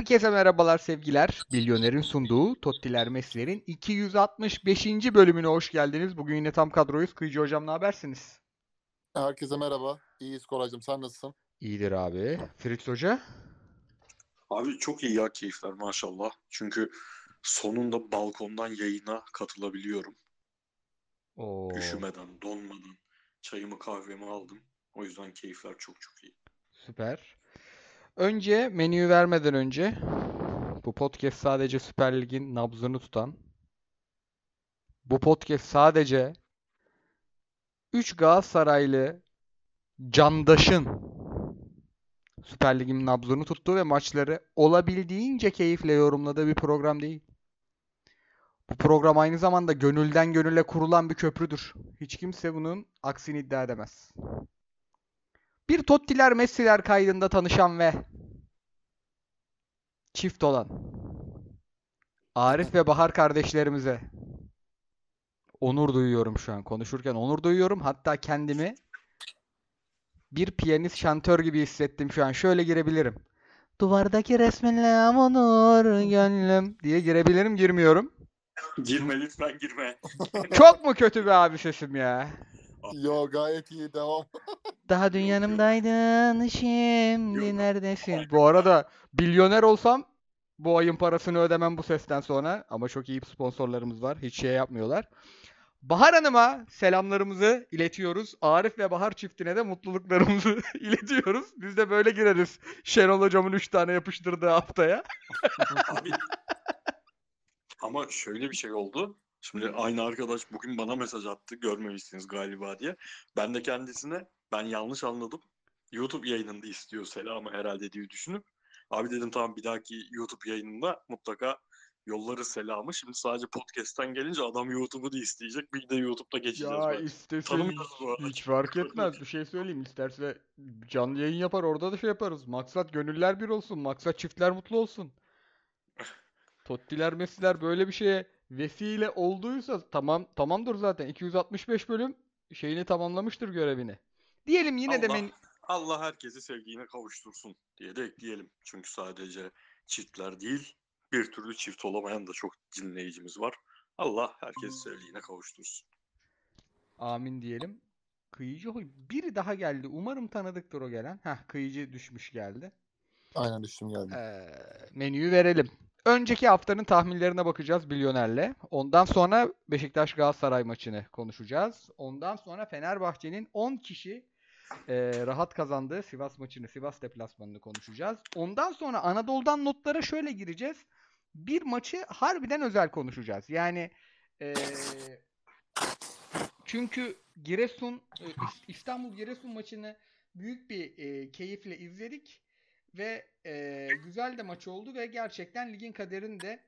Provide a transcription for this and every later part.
Herkese merhabalar sevgiler. Milyoner'in sunduğu Tottiler Mesler'in 265. bölümüne hoş geldiniz. Bugün yine tam kadroyuz. Kıyıcı hocam ne habersiniz? Herkese merhaba. İyiyiz Koraycığım. Sen nasılsın? İyidir abi. Fritz Hoca? Abi çok iyi ya keyifler maşallah. Çünkü sonunda balkondan yayına katılabiliyorum. Oo, Üşümeden, donmadan çayımı kahvemi aldım. O yüzden keyifler çok çok iyi. süper. Önce menüyü vermeden önce bu podcast sadece Süper Lig'in nabzını tutan bu podcast sadece 3 Galatasaraylı candaşın Süper Lig'in nabzını tuttuğu ve maçları olabildiğince keyifle yorumladığı bir program değil. Bu program aynı zamanda gönülden gönüle kurulan bir köprüdür. Hiç kimse bunun aksini iddia edemez. Bir Tottiler Messi'ler kaydında tanışan ve çift olan Arif ve Bahar kardeşlerimize onur duyuyorum şu an. Konuşurken onur duyuyorum. Hatta kendimi bir piyanist şantör gibi hissettim şu an. Şöyle girebilirim. Duvardaki resminle onur gönlüm diye girebilirim. Girmiyorum. Girme lütfen girme. Çok mu kötü bir abi sesim ya? Yo gayet iyi. Devam. Daha dün Yok, yok. yanımdaydın, şimdi neredesin? Bu arada milyoner olsam bu ayın parasını ödemem bu sesten sonra. Ama çok iyi sponsorlarımız var. Hiç şey yapmıyorlar. Bahar Hanım'a selamlarımızı iletiyoruz. Arif ve Bahar çiftine de mutluluklarımızı iletiyoruz. Biz de böyle gireriz. Şenol Hocam'ın 3 tane yapıştırdığı haftaya. Abi ama şöyle bir şey oldu. Şimdi aynı arkadaş bugün bana mesaj attı. Görmemişsiniz galiba diye. Ben de kendisine ben yanlış anladım. YouTube yayınında istiyor selamı herhalde diye düşünüp abi dedim tamam bir dahaki YouTube yayınında mutlaka yolları selamı. Şimdi sadece podcast'ten gelince adam YouTube'u da isteyecek. Bir de YouTube'da geçeceğiz. Ya bu arada. hiç fark etmez. Bir şey söyleyeyim. İsterse canlı yayın yapar orada da şey yaparız. Maksat gönüller bir olsun. Maksat çiftler mutlu olsun. Tottiler Messi'ler böyle bir şeye vesile olduysa tamam tamamdır zaten. 265 bölüm şeyini tamamlamıştır görevini. Diyelim yine de Allah, men- Allah herkesi sevgiine kavuştursun diye de ekleyelim. Çünkü sadece çiftler değil, bir türlü çift olamayan da çok dinleyicimiz var. Allah herkesi sevgiine kavuştursun. amin diyelim. Kıyıcı Hoy- biri daha geldi. Umarım tanıdıktır o gelen. Heh kıyıcı düşmüş geldi. Aynen düştüm geldim. Ee, menüyü verelim. Önceki haftanın tahminlerine bakacağız Milyoner'le. Ondan sonra Beşiktaş Galatasaray maçını konuşacağız. Ondan sonra Fenerbahçe'nin 10 kişi e, rahat kazandığı Sivas maçını, Sivas deplasmanını konuşacağız. Ondan sonra Anadolu'dan notlara şöyle gireceğiz. Bir maçı harbiden özel konuşacağız. Yani e, çünkü Giresun, e, İs- İstanbul Giresun maçını büyük bir e, keyifle izledik ve e, güzel de maç oldu ve gerçekten ligin kaderini de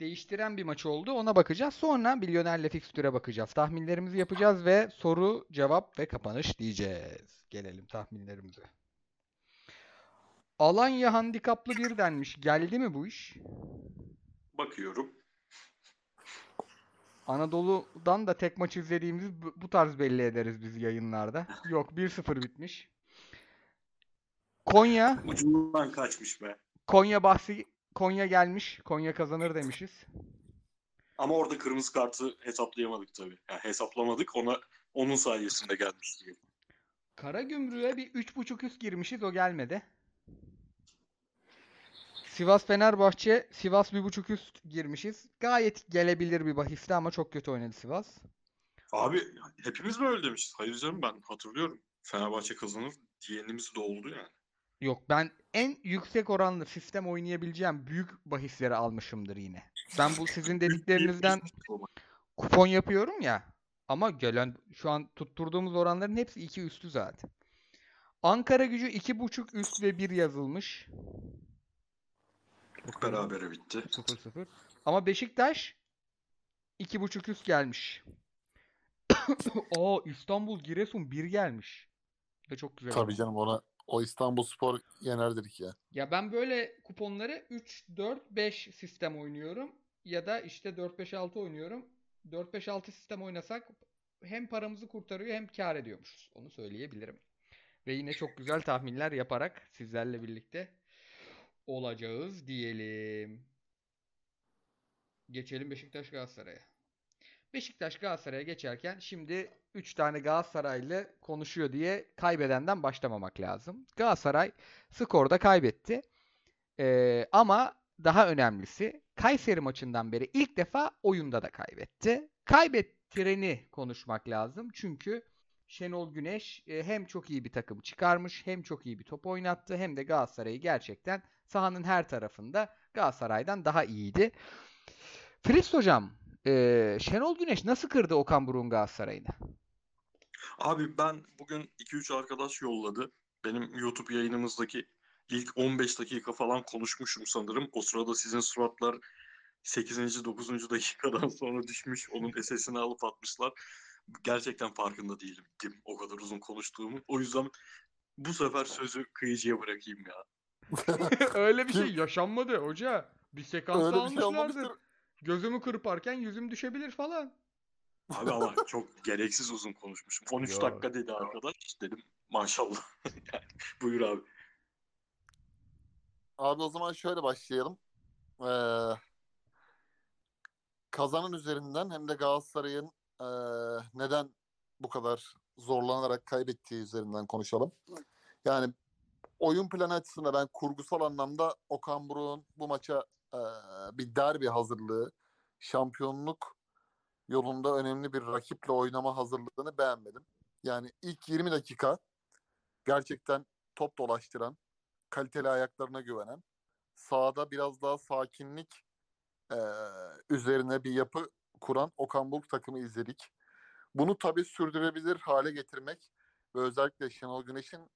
değiştiren bir maç oldu. Ona bakacağız. Sonra milyonerle fikstüre bakacağız. Tahminlerimizi yapacağız ve soru, cevap ve kapanış diyeceğiz. Gelelim tahminlerimize. Alanya handikaplı bir denmiş. Geldi mi bu iş? Bakıyorum. Anadolu'dan da tek maç izlediğimiz bu tarz belli ederiz biz yayınlarda. Yok 1-0 bitmiş. Konya, Ucundan kaçmış be. Konya bahsi Konya gelmiş. Konya kazanır demişiz. Ama orada kırmızı kartı hesaplayamadık tabii. Yani hesaplamadık. Ona onun sayesinde gelmiş diye. Karagümrük'e bir 3.5 üst girmişiz. O gelmedi. Sivas Fenerbahçe Sivas 1.5 üst girmişiz. Gayet gelebilir bir bahisti ama çok kötü oynadı Sivas. Abi hepimiz mi öyle demişiz? Hayır canım ben hatırlıyorum. Fenerbahçe kazanır diyenimiz de oldu yani. Yok ben en yüksek oranlı sistem oynayabileceğim büyük bahisleri almışımdır yine. Ben bu sizin dediklerinizden kupon yapıyorum ya. Ama gelen şu an tutturduğumuz oranların hepsi 2 üstü zaten. Ankara gücü 2.5 üst ve 1 yazılmış. Berabere bitti. 0-0. Ama Beşiktaş 2.5 üst gelmiş. Aa İstanbul Giresun 1 gelmiş. Ve çok güzel. Tabii canım ona o İstanbul Spor yener dedik ya. Ya ben böyle kuponları 3 4 5 sistem oynuyorum ya da işte 4 5 6 oynuyorum. 4 5 6 sistem oynasak hem paramızı kurtarıyor hem kar ediyormuşuz. Onu söyleyebilirim. Ve yine çok güzel tahminler yaparak sizlerle birlikte olacağız diyelim. Geçelim Beşiktaş Galatasaray'a. Beşiktaş Galatasaray'a geçerken şimdi 3 tane Galatasaraylı konuşuyor diye kaybedenden başlamamak lazım. Galatasaray skorda kaybetti. Ee, ama daha önemlisi Kayseri maçından beri ilk defa oyunda da kaybetti. Kaybettireni konuşmak lazım. Çünkü Şenol Güneş e, hem çok iyi bir takım çıkarmış, hem çok iyi bir top oynattı, hem de Galatasaray'ı gerçekten sahanın her tarafında Galatasaray'dan daha iyiydi. Fritz hocam, e, Şenol Güneş nasıl kırdı Okan Buruk'un Galatasaray'ını? Abi ben bugün 2-3 arkadaş yolladı. Benim YouTube yayınımızdaki ilk 15 dakika falan konuşmuşum sanırım. O sırada sizin suratlar 8. 9. dakikadan sonra düşmüş. Onun SS'ini alıp atmışlar. Gerçekten farkında değilim o kadar uzun konuştuğumu. O yüzden bu sefer sözü kıyıcıya bırakayım ya. Öyle bir şey yaşanmadı hoca. Bir sekansı Öyle bir şey almışlardır. Gözümü kırparken yüzüm düşebilir falan. Abi ama çok gereksiz uzun konuşmuşum. 13 Yo. dakika dedi arkadaş. Dedim maşallah. Yani, buyur abi. Abi o zaman şöyle başlayalım. Ee, kazanın üzerinden hem de Galatasaray'ın ee, neden bu kadar zorlanarak kaybettiği üzerinden konuşalım. Yani oyun planı açısından ben kurgusal anlamda Okan Buruk'un bu maça ee, bir derbi hazırlığı, şampiyonluk yolunda önemli bir rakiple oynama hazırlığını beğenmedim. Yani ilk 20 dakika gerçekten top dolaştıran, kaliteli ayaklarına güvenen, sahada biraz daha sakinlik e, üzerine bir yapı kuran Okan Buruk takımı izledik. Bunu tabii sürdürebilir hale getirmek ve özellikle Şenol Güneş'in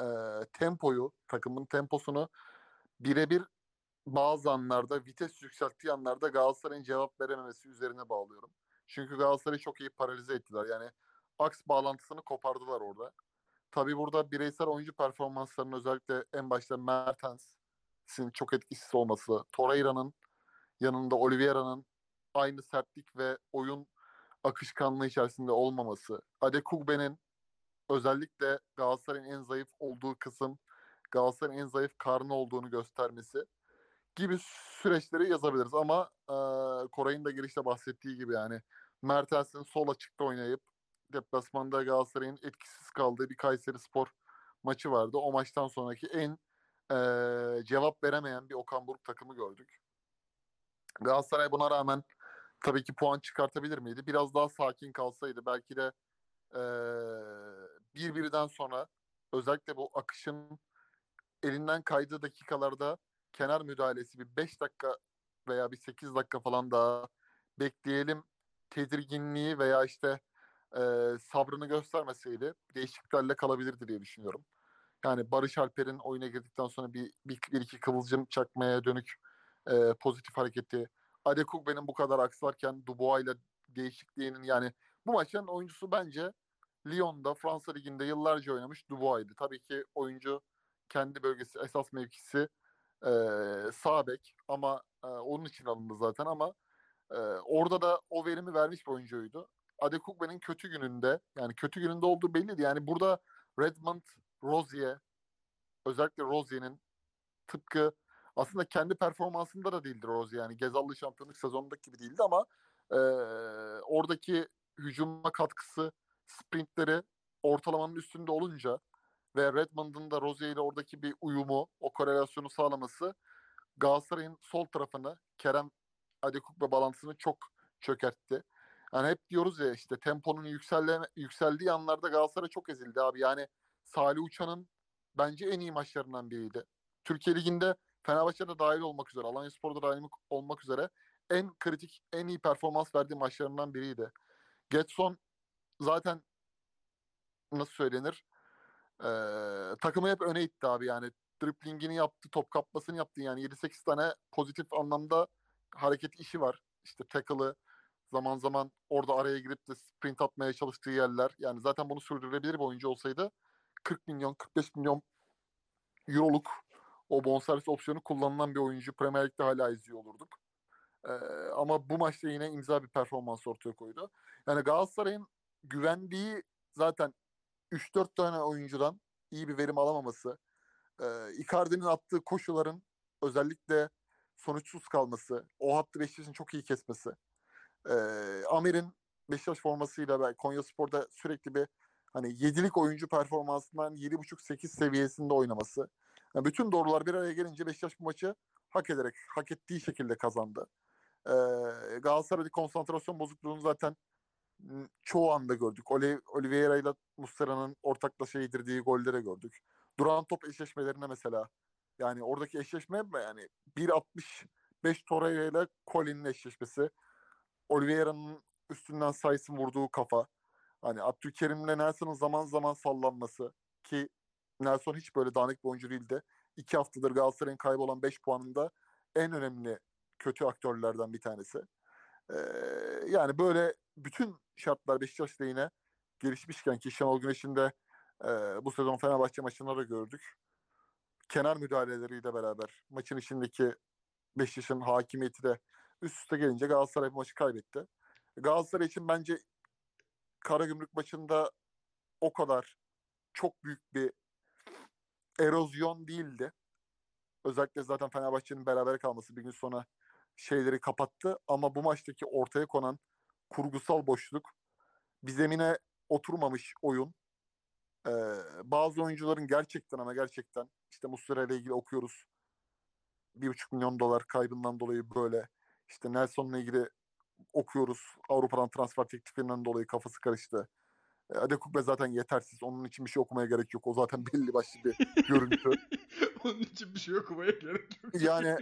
e, tempoyu, takımın temposunu birebir bazı anlarda vites yükselttiği anlarda Galatasaray'ın cevap verememesi üzerine bağlıyorum. Çünkü Galatasaray'ı çok iyi paralize ettiler. Yani aks bağlantısını kopardılar orada. Tabii burada bireysel oyuncu performanslarının özellikle en başta Mertens'in çok etkisiz olması, Torreira'nın yanında Oliveira'nın aynı sertlik ve oyun akışkanlığı içerisinde olmaması, Adekugbe'nin özellikle Galatasaray'ın en zayıf olduğu kısım, Galatasaray'ın en zayıf karnı olduğunu göstermesi gibi süreçleri yazabiliriz. Ama e, Koray'ın da girişte bahsettiği gibi yani Mertens'in sol açıkta oynayıp deplasmanda Galatasaray'ın etkisiz kaldığı bir Kayseri Spor maçı vardı. O maçtan sonraki en e, cevap veremeyen bir Okan Buruk takımı gördük. Galatasaray buna rağmen tabii ki puan çıkartabilir miydi? Biraz daha sakin kalsaydı belki de e, bir birden sonra özellikle bu akışın elinden kaydığı dakikalarda kenar müdahalesi bir 5 dakika veya bir 8 dakika falan daha bekleyelim tedirginliği veya işte e, sabrını göstermeseydi değişikliklerle kalabilirdi diye düşünüyorum. Yani Barış Alper'in oyuna girdikten sonra bir, bir, bir iki kıvılcım çakmaya dönük e, pozitif hareketi. Adekugbe'nin bu kadar aksarken Dubois ile değişikliğinin yani bu maçın oyuncusu bence Lyon'da Fransa Ligi'nde yıllarca oynamış Dubois'ydı. Tabii ki oyuncu kendi bölgesi esas mevkisi e, sağ ama e, onun için alındı zaten ama e, orada da o verimi vermiş bir oyuncuydu. Adekugbe'nin kötü gününde yani kötü gününde olduğu belliydi. Yani burada Redmond, Rozier özellikle Rozier'in tıpkı aslında kendi performansında da değildir Rozier yani Gezallı şampiyonluk sezonundaki gibi değildi ama e, oradaki hücuma katkısı sprintleri ortalamanın üstünde olunca ve Redmond'un da Rozier ile oradaki bir uyumu, o korelasyonu sağlaması Galatasaray'ın sol tarafını Kerem Adekugbe bağlantısını çok çökertti. Yani hep diyoruz ya işte temponun yükselle, yükseldiği anlarda Galatasaray çok ezildi abi. Yani Salih Uçan'ın bence en iyi maçlarından biriydi. Türkiye Ligi'nde Fenerbahçe'de dahil olmak üzere, Alanya Spor'da dahil olmak üzere en kritik, en iyi performans verdiği maçlarından biriydi. Getson zaten nasıl söylenir? Ee, takımı hep öne itti abi yani. Driplingini yaptı, top kapmasını yaptı. Yani 7-8 tane pozitif anlamda hareket işi var. İşte tackle'ı zaman zaman orada araya girip de sprint atmaya çalıştığı yerler. Yani zaten bunu sürdürülebilir bir oyuncu olsaydı 40 milyon, 45 milyon euroluk o bonservis opsiyonu kullanılan bir oyuncu Premier Lig'de hala izliyor olurduk. Ee, ama bu maçta yine imza bir performans ortaya koydu. Yani Galatasaray'ın güvendiği zaten 3-4 tane oyuncudan iyi bir verim alamaması, e, Icardi'nin attığı koşuların özellikle sonuçsuz kalması, o hattı Beşiktaş'ın çok iyi kesmesi. Ee, Amir'in Beşiktaş formasıyla ve Konya Spor'da sürekli bir hani yedilik oyuncu performansından 7.5-8 seviyesinde oynaması. Yani bütün doğrular bir araya gelince Beşiktaş bu maçı hak ederek, hak ettiği şekilde kazandı. Ee, Galatasaray'da konsantrasyon bozukluğunu zaten çoğu anda gördük. Oli- Oliveira ile Muslera'nın ortaklaşa yedirdiği gollere gördük. Duran top eşleşmelerine mesela yani oradaki eşleşme yani 1.65 Torreira ile Colin'in eşleşmesi. Oliveira'nın üstünden Says'ın vurduğu kafa. Hani Abdülkerim'le Nelson'ın zaman zaman sallanması ki Nelson hiç böyle dağınık bir oyuncu değildi. İki haftadır Galatasaray'ın kaybolan 5 puanında en önemli kötü aktörlerden bir tanesi. Ee, yani böyle bütün şartlar Beşiktaş lehine gelişmişken ki Şenol Güneş'in de e, bu sezon Fenerbahçe maçında da gördük. Kenar müdahaleleriyle beraber maçın içindeki Beşiktaş'ın hakimiyeti de üst üste gelince Galatasaray maçı kaybetti. Galatasaray için bence Karagümrük maçında o kadar çok büyük bir erozyon değildi. Özellikle zaten Fenerbahçe'nin beraber kalması bir gün sonra şeyleri kapattı. Ama bu maçtaki ortaya konan kurgusal boşluk, bir zemine oturmamış oyun. Ee, bazı oyuncuların gerçekten ama gerçekten işte Muslera ile ilgili okuyoruz. Bir buçuk milyon dolar kaybından dolayı böyle. İşte Nelson'la ilgili okuyoruz. Avrupa'dan transfer teklifinden dolayı kafası karıştı. E, Adekugbe zaten yetersiz. Onun için bir şey okumaya gerek yok. O zaten belli başlı bir görüntü. Onun için bir şey okumaya gerek yok. Yani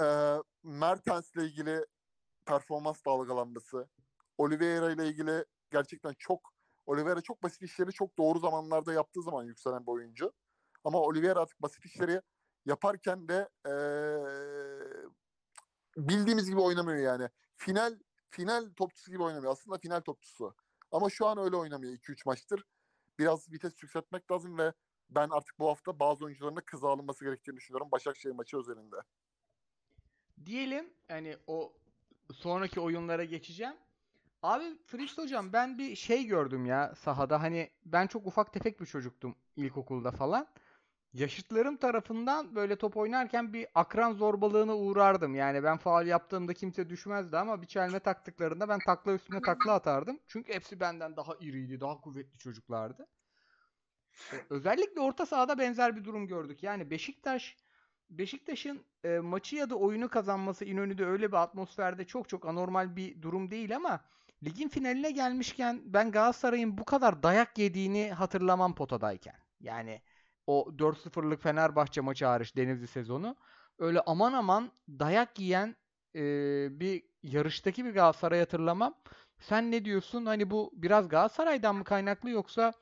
e, Mertens'le ilgili performans dalgalanması, Oliveira ile ilgili gerçekten çok Oliveira çok basit işleri çok doğru zamanlarda yaptığı zaman yükselen bir oyuncu. Ama Oliveira artık basit işleri yaparken de e, bildiğimiz gibi oynamıyor yani. Final final topçusu gibi oynamıyor. Aslında final topçusu. Ama şu an öyle oynamıyor 2-3 maçtır. Biraz vites yükseltmek lazım ve ben artık bu hafta bazı oyuncuların da kıza alınması gerektiğini düşünüyorum Başakşehir maçı özelinde. Diyelim hani o sonraki oyunlara geçeceğim. Abi Frist hocam ben bir şey gördüm ya sahada. Hani ben çok ufak tefek bir çocuktum ilkokulda falan. Yaşıtlarım tarafından böyle top oynarken bir akran zorbalığına uğrardım. Yani ben faul yaptığımda kimse düşmezdi ama bir çelme taktıklarında ben takla üstüne takla atardım. Çünkü hepsi benden daha iriydi, daha kuvvetli çocuklardı. E, Özellikle orta sahada benzer bir durum gördük. Yani Beşiktaş Beşiktaş'ın e, maçı ya da oyunu kazanması İnönü'de öyle bir atmosferde çok çok anormal bir durum değil ama ligin finaline gelmişken ben Galatasaray'ın bu kadar dayak yediğini hatırlamam potadayken. Yani o 4-0'lık Fenerbahçe maçı hariç Denizli sezonu öyle aman aman dayak yiyen e, bir yarıştaki bir Galatasaray hatırlamam. Sen ne diyorsun? Hani bu biraz Galatasaray'dan mı kaynaklı yoksa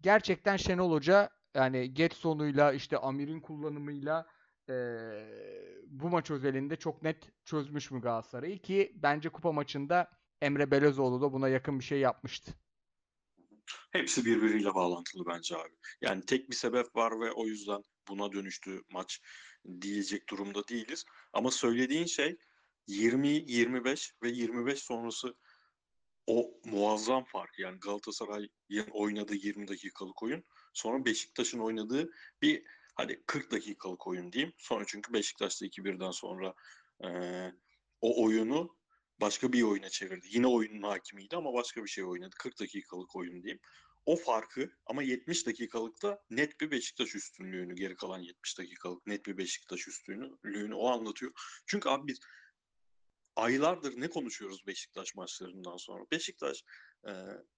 gerçekten Şenol Hoca yani Getson'uyla işte Amir'in kullanımıyla eee, bu maç özelinde çok net çözmüş mü Galatasaray'ı ki bence kupa maçında Emre Belözoğlu da buna yakın bir şey yapmıştı. Hepsi birbiriyle bağlantılı bence abi. Yani tek bir sebep var ve o yüzden buna dönüştü maç diyecek durumda değiliz. Ama söylediğin şey 20, 25 ve 25 sonrası o muazzam fark. Yani Galatasaray'ın oynadığı 20 dakikalık oyun. Sonra Beşiktaş'ın oynadığı bir hadi 40 dakikalık oyun diyeyim. Sonra çünkü Beşiktaş'ta 2-1'den sonra eee, o oyunu başka bir oyuna çevirdi. Yine oyunun hakimiydi ama başka bir şey oynadı. 40 dakikalık oyun diyeyim. O farkı ama 70 dakikalıkta net bir Beşiktaş üstünlüğünü geri kalan 70 dakikalık net bir Beşiktaş üstünlüğünü o anlatıyor. Çünkü abi biz aylardır ne konuşuyoruz Beşiktaş maçlarından sonra? Beşiktaş e,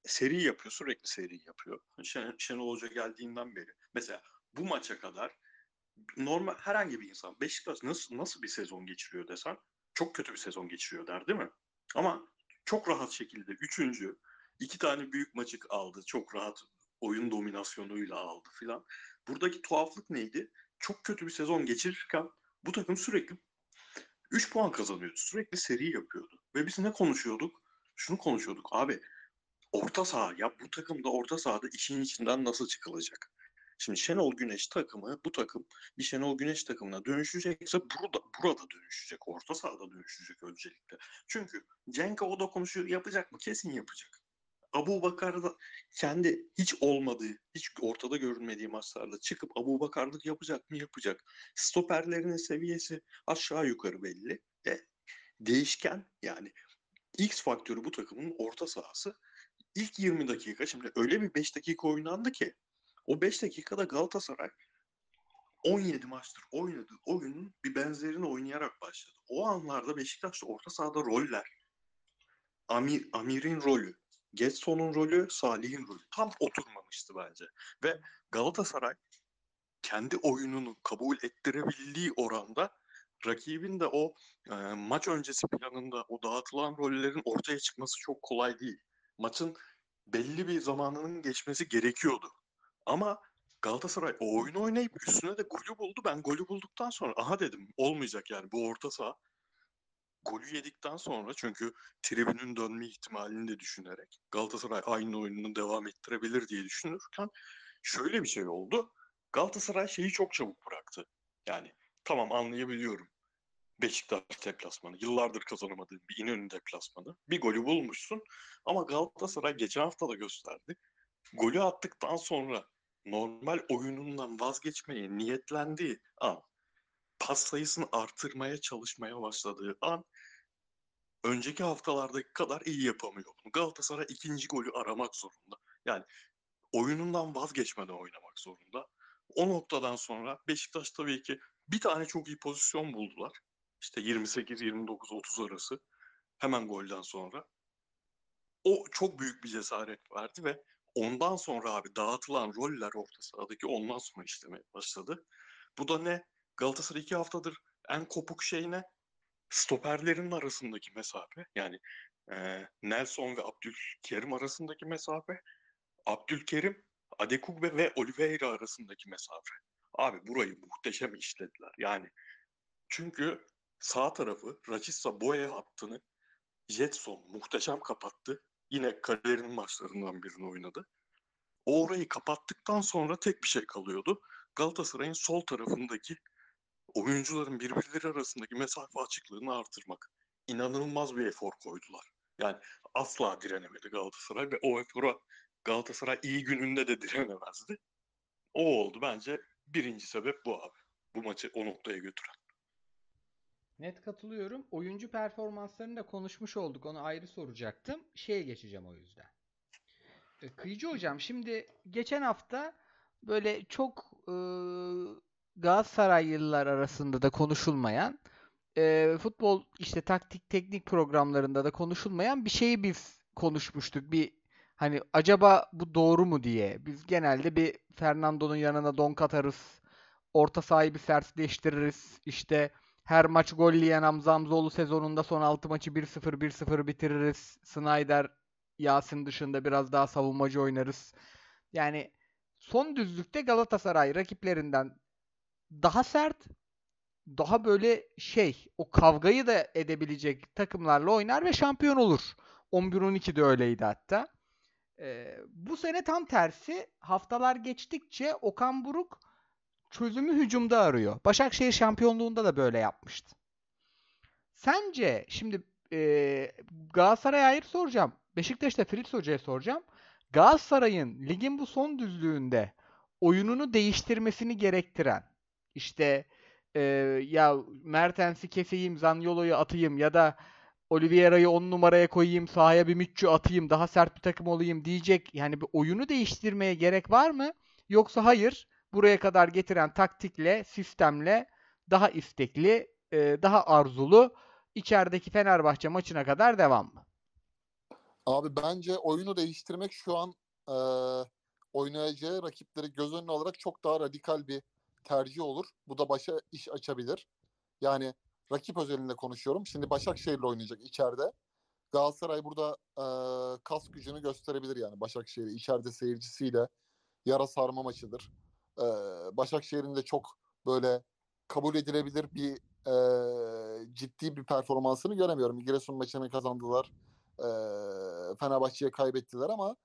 seri yapıyor, sürekli seri yapıyor. Şen, Şenol Hoca geldiğinden beri. Mesela bu maça kadar normal herhangi bir insan Beşiktaş nasıl nasıl bir sezon geçiriyor desen çok kötü bir sezon geçiriyor der değil mi? Ama çok rahat şekilde üçüncü iki tane büyük maçı aldı. Çok rahat oyun dominasyonuyla aldı filan. Buradaki tuhaflık neydi? Çok kötü bir sezon geçirirken bu takım sürekli 3 puan kazanıyordu. Sürekli seri yapıyordu. Ve biz ne konuşuyorduk? Şunu konuşuyorduk. Abi orta saha ya bu takımda orta sahada işin içinden nasıl çıkılacak? Şimdi Şenol Güneş takımı bu takım bir Şenol Güneş takımına dönüşecekse burada burada dönüşecek. Orta sahada dönüşecek öncelikle. Çünkü Cenk'e o dokunuşu yapacak mı? Kesin yapacak. Abu Bakar da kendi hiç olmadığı, hiç ortada görünmediği maçlarda çıkıp Abu Bakarlık yapacak mı? Yapacak. Stoperlerinin seviyesi aşağı yukarı belli. E, değişken yani X faktörü bu takımın orta sahası. İlk 20 dakika şimdi öyle bir 5 dakika oynandı ki o 5 dakikada Galatasaray 17 maçtır oynadığı oyunun bir benzerini oynayarak başladı. O anlarda Beşiktaş'ta orta sahada roller. Amir, Amir'in rolü, Getson'un rolü, Salih'in rolü tam oturmamıştı bence. Ve Galatasaray kendi oyununu kabul ettirebildiği oranda rakibin de o e, maç öncesi planında o dağıtılan rollerin ortaya çıkması çok kolay değil. Maçın belli bir zamanının geçmesi gerekiyordu. Ama Galatasaray o oyunu oynayıp üstüne de golü buldu. Ben golü bulduktan sonra aha dedim olmayacak yani bu orta saha. Golü yedikten sonra çünkü tribünün dönme ihtimalini de düşünerek Galatasaray aynı oyununu devam ettirebilir diye düşünürken şöyle bir şey oldu. Galatasaray şeyi çok çabuk bıraktı. Yani tamam anlayabiliyorum. Beşiktaş deplasmanı. Yıllardır kazanamadığın bir İnönü deplasmanı. Bir golü bulmuşsun. Ama Galatasaray geçen hafta da gösterdi. Golü attıktan sonra normal oyunundan vazgeçmeye niyetlendiği an, pas sayısını artırmaya çalışmaya başladığı an önceki haftalardaki kadar iyi yapamıyor bunu. Galatasaray ikinci golü aramak zorunda. Yani oyunundan vazgeçmeden oynamak zorunda. O noktadan sonra Beşiktaş tabii ki bir tane çok iyi pozisyon buldular. İşte 28, 29, 30 arası. Hemen golden sonra. O çok büyük bir cesaret verdi ve ondan sonra abi dağıtılan roller orta sahadaki ondan sonra işlemeye başladı. Bu da ne? Galatasaray iki haftadır en kopuk şey ne? Stoperlerin arasındaki mesafe. Yani e, Nelson ve Abdülkerim arasındaki mesafe. Abdülkerim, Adekugbe ve Oliveira arasındaki mesafe. Abi burayı muhteşem işlediler. Yani çünkü sağ tarafı Rachissa Boya hattını Jetson muhteşem kapattı. Yine kariyerinin maçlarından birini oynadı. O orayı kapattıktan sonra tek bir şey kalıyordu. Galatasaray'ın sol tarafındaki oyuncuların birbirleri arasındaki mesafe açıklığını artırmak. İnanılmaz bir efor koydular. Yani asla direnemedi Galatasaray ve o efora Galatasaray iyi gününde de direnemezdi. O oldu bence birinci sebep bu abi. Bu maçı o noktaya götüren. Net katılıyorum. Oyuncu performanslarını da konuşmuş olduk. Onu ayrı soracaktım. Şeye geçeceğim o yüzden. E, Kıyıcı hocam şimdi geçen hafta böyle çok e, Galatasaraylılar arasında da konuşulmayan e, futbol işte taktik teknik programlarında da konuşulmayan bir şeyi biz konuşmuştuk. Bir hani acaba bu doğru mu diye. Biz genelde bir Fernando'nun yanına don katarız. Orta sahayı bir sertleştiririz. İşte her maç gol yiyen Hamza Hamzoğlu sezonunda son 6 maçı 1-0 1-0 bitiririz. Snyder Yasin dışında biraz daha savunmacı oynarız. Yani son düzlükte Galatasaray rakiplerinden daha sert, daha böyle şey, o kavgayı da edebilecek takımlarla oynar ve şampiyon olur. 11-12'de öyleydi hatta. Ee, bu sene tam tersi. Haftalar geçtikçe Okan Buruk çözümü hücumda arıyor. Başakşehir şampiyonluğunda da böyle yapmıştı. Sence şimdi e, Galatasaray'a ayrı soracağım. Beşiktaş'ta Fritz Hoca'ya soracağım. Galatasaray'ın ligin bu son düzlüğünde oyununu değiştirmesini gerektiren işte e, ya Mertens'i keseyim, Zaniolo'yu atayım ya da Oliveira'yı 10 numaraya koyayım, sahaya bir Mitchell atayım, daha sert bir takım olayım diyecek yani bir oyunu değiştirmeye gerek var mı? Yoksa hayır, buraya kadar getiren taktikle, sistemle daha istekli, e, daha arzulu içerideki Fenerbahçe maçına kadar devam mı? Abi bence oyunu değiştirmek şu an e, oynayacağı rakipleri göz önüne alarak çok daha radikal bir tercih olur. Bu da başa iş açabilir. Yani rakip özelinde konuşuyorum. Şimdi Başakşehir'le oynayacak içeride. Galatasaray burada e, kas gücünü gösterebilir yani Başakşehir'i içeride seyircisiyle yara sarma maçıdır. E, Başakşehir'in de çok böyle kabul edilebilir bir e, ciddi bir performansını göremiyorum. Giresun maçını kazandılar. E, Fenerbahçe'ye kaybettiler ama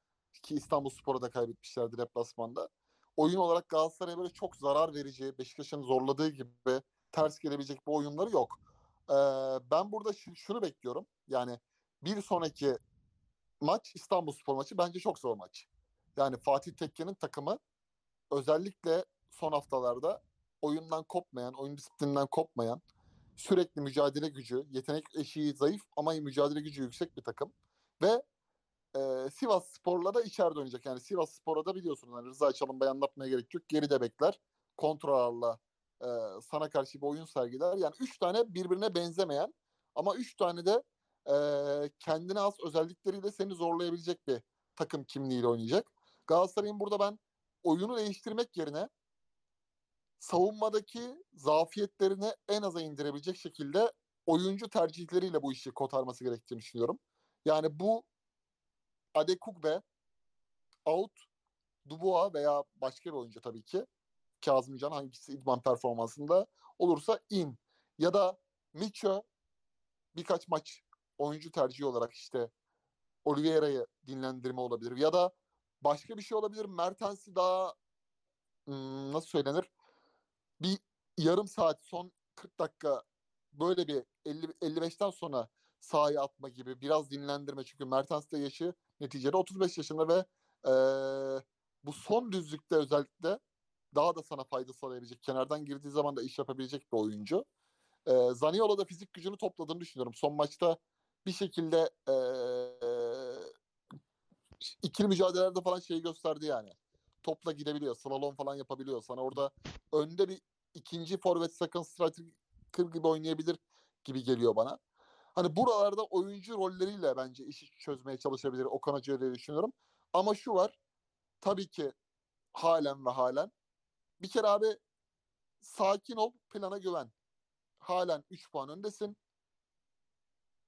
ki İstanbul Spor'a da kaybetmişlerdi deplasmanda. Oyun olarak Galatasaray'a böyle çok zarar verici, Beşiktaş'ın zorladığı gibi ters gelebilecek bir oyunları yok. E, ben burada ş- şunu bekliyorum. Yani bir sonraki maç İstanbulspor maçı bence çok zor maç. Yani Fatih Tekke'nin takımı özellikle son haftalarda oyundan kopmayan, oyun disiplininden kopmayan, sürekli mücadele gücü, yetenek eşiği zayıf ama mücadele gücü yüksek bir takım. Ve e, Sivas Spor'la da içeride oynayacak. Yani Sivas Spor'a da biliyorsunuz hani Rıza Çalınbay'ı anlatmaya gerek yok. Geride bekler. Kontrollerle e, sana karşı bir oyun sergiler. Yani üç tane birbirine benzemeyen ama üç tane de e, kendine has özellikleriyle seni zorlayabilecek bir takım kimliğiyle oynayacak. Galatasaray'ın burada ben oyunu değiştirmek yerine savunmadaki zafiyetlerini en aza indirebilecek şekilde oyuncu tercihleriyle bu işi kotarması gerektiğini düşünüyorum. Yani bu Adekugbe, Out, Dubois veya başka bir oyuncu tabii ki Kazımcan hangisi idman performansında olursa in. Ya da Micho birkaç maç oyuncu tercihi olarak işte Oliveira'yı dinlendirme olabilir. Ya da başka bir şey olabilir. Mertens'i daha hmm, nasıl söylenir? Bir yarım saat son 40 dakika böyle bir 50 55'ten sonra sahaya atma gibi biraz dinlendirme. Çünkü Mertens de yaşı neticede 35 yaşında ve eee, bu son düzlükte özellikle daha da sana fayda sağlayabilecek. Kenardan girdiği zaman da iş yapabilecek bir oyuncu. Eee Zaniolo da fizik gücünü topladığını düşünüyorum. Son maçta bir şekilde eee ikili mücadelelerde falan şeyi gösterdi yani. Topla gidebiliyor. Slalom falan yapabiliyor. Sana orada önde bir ikinci forvet second striker gibi oynayabilir gibi geliyor bana. Hani buralarda oyuncu rolleriyle bence işi çözmeye çalışabilir Okan Hoca diye düşünüyorum. Ama şu var. Tabii ki halen ve halen. Bir kere abi sakin ol, plana güven. Halen 3 puan öndesin.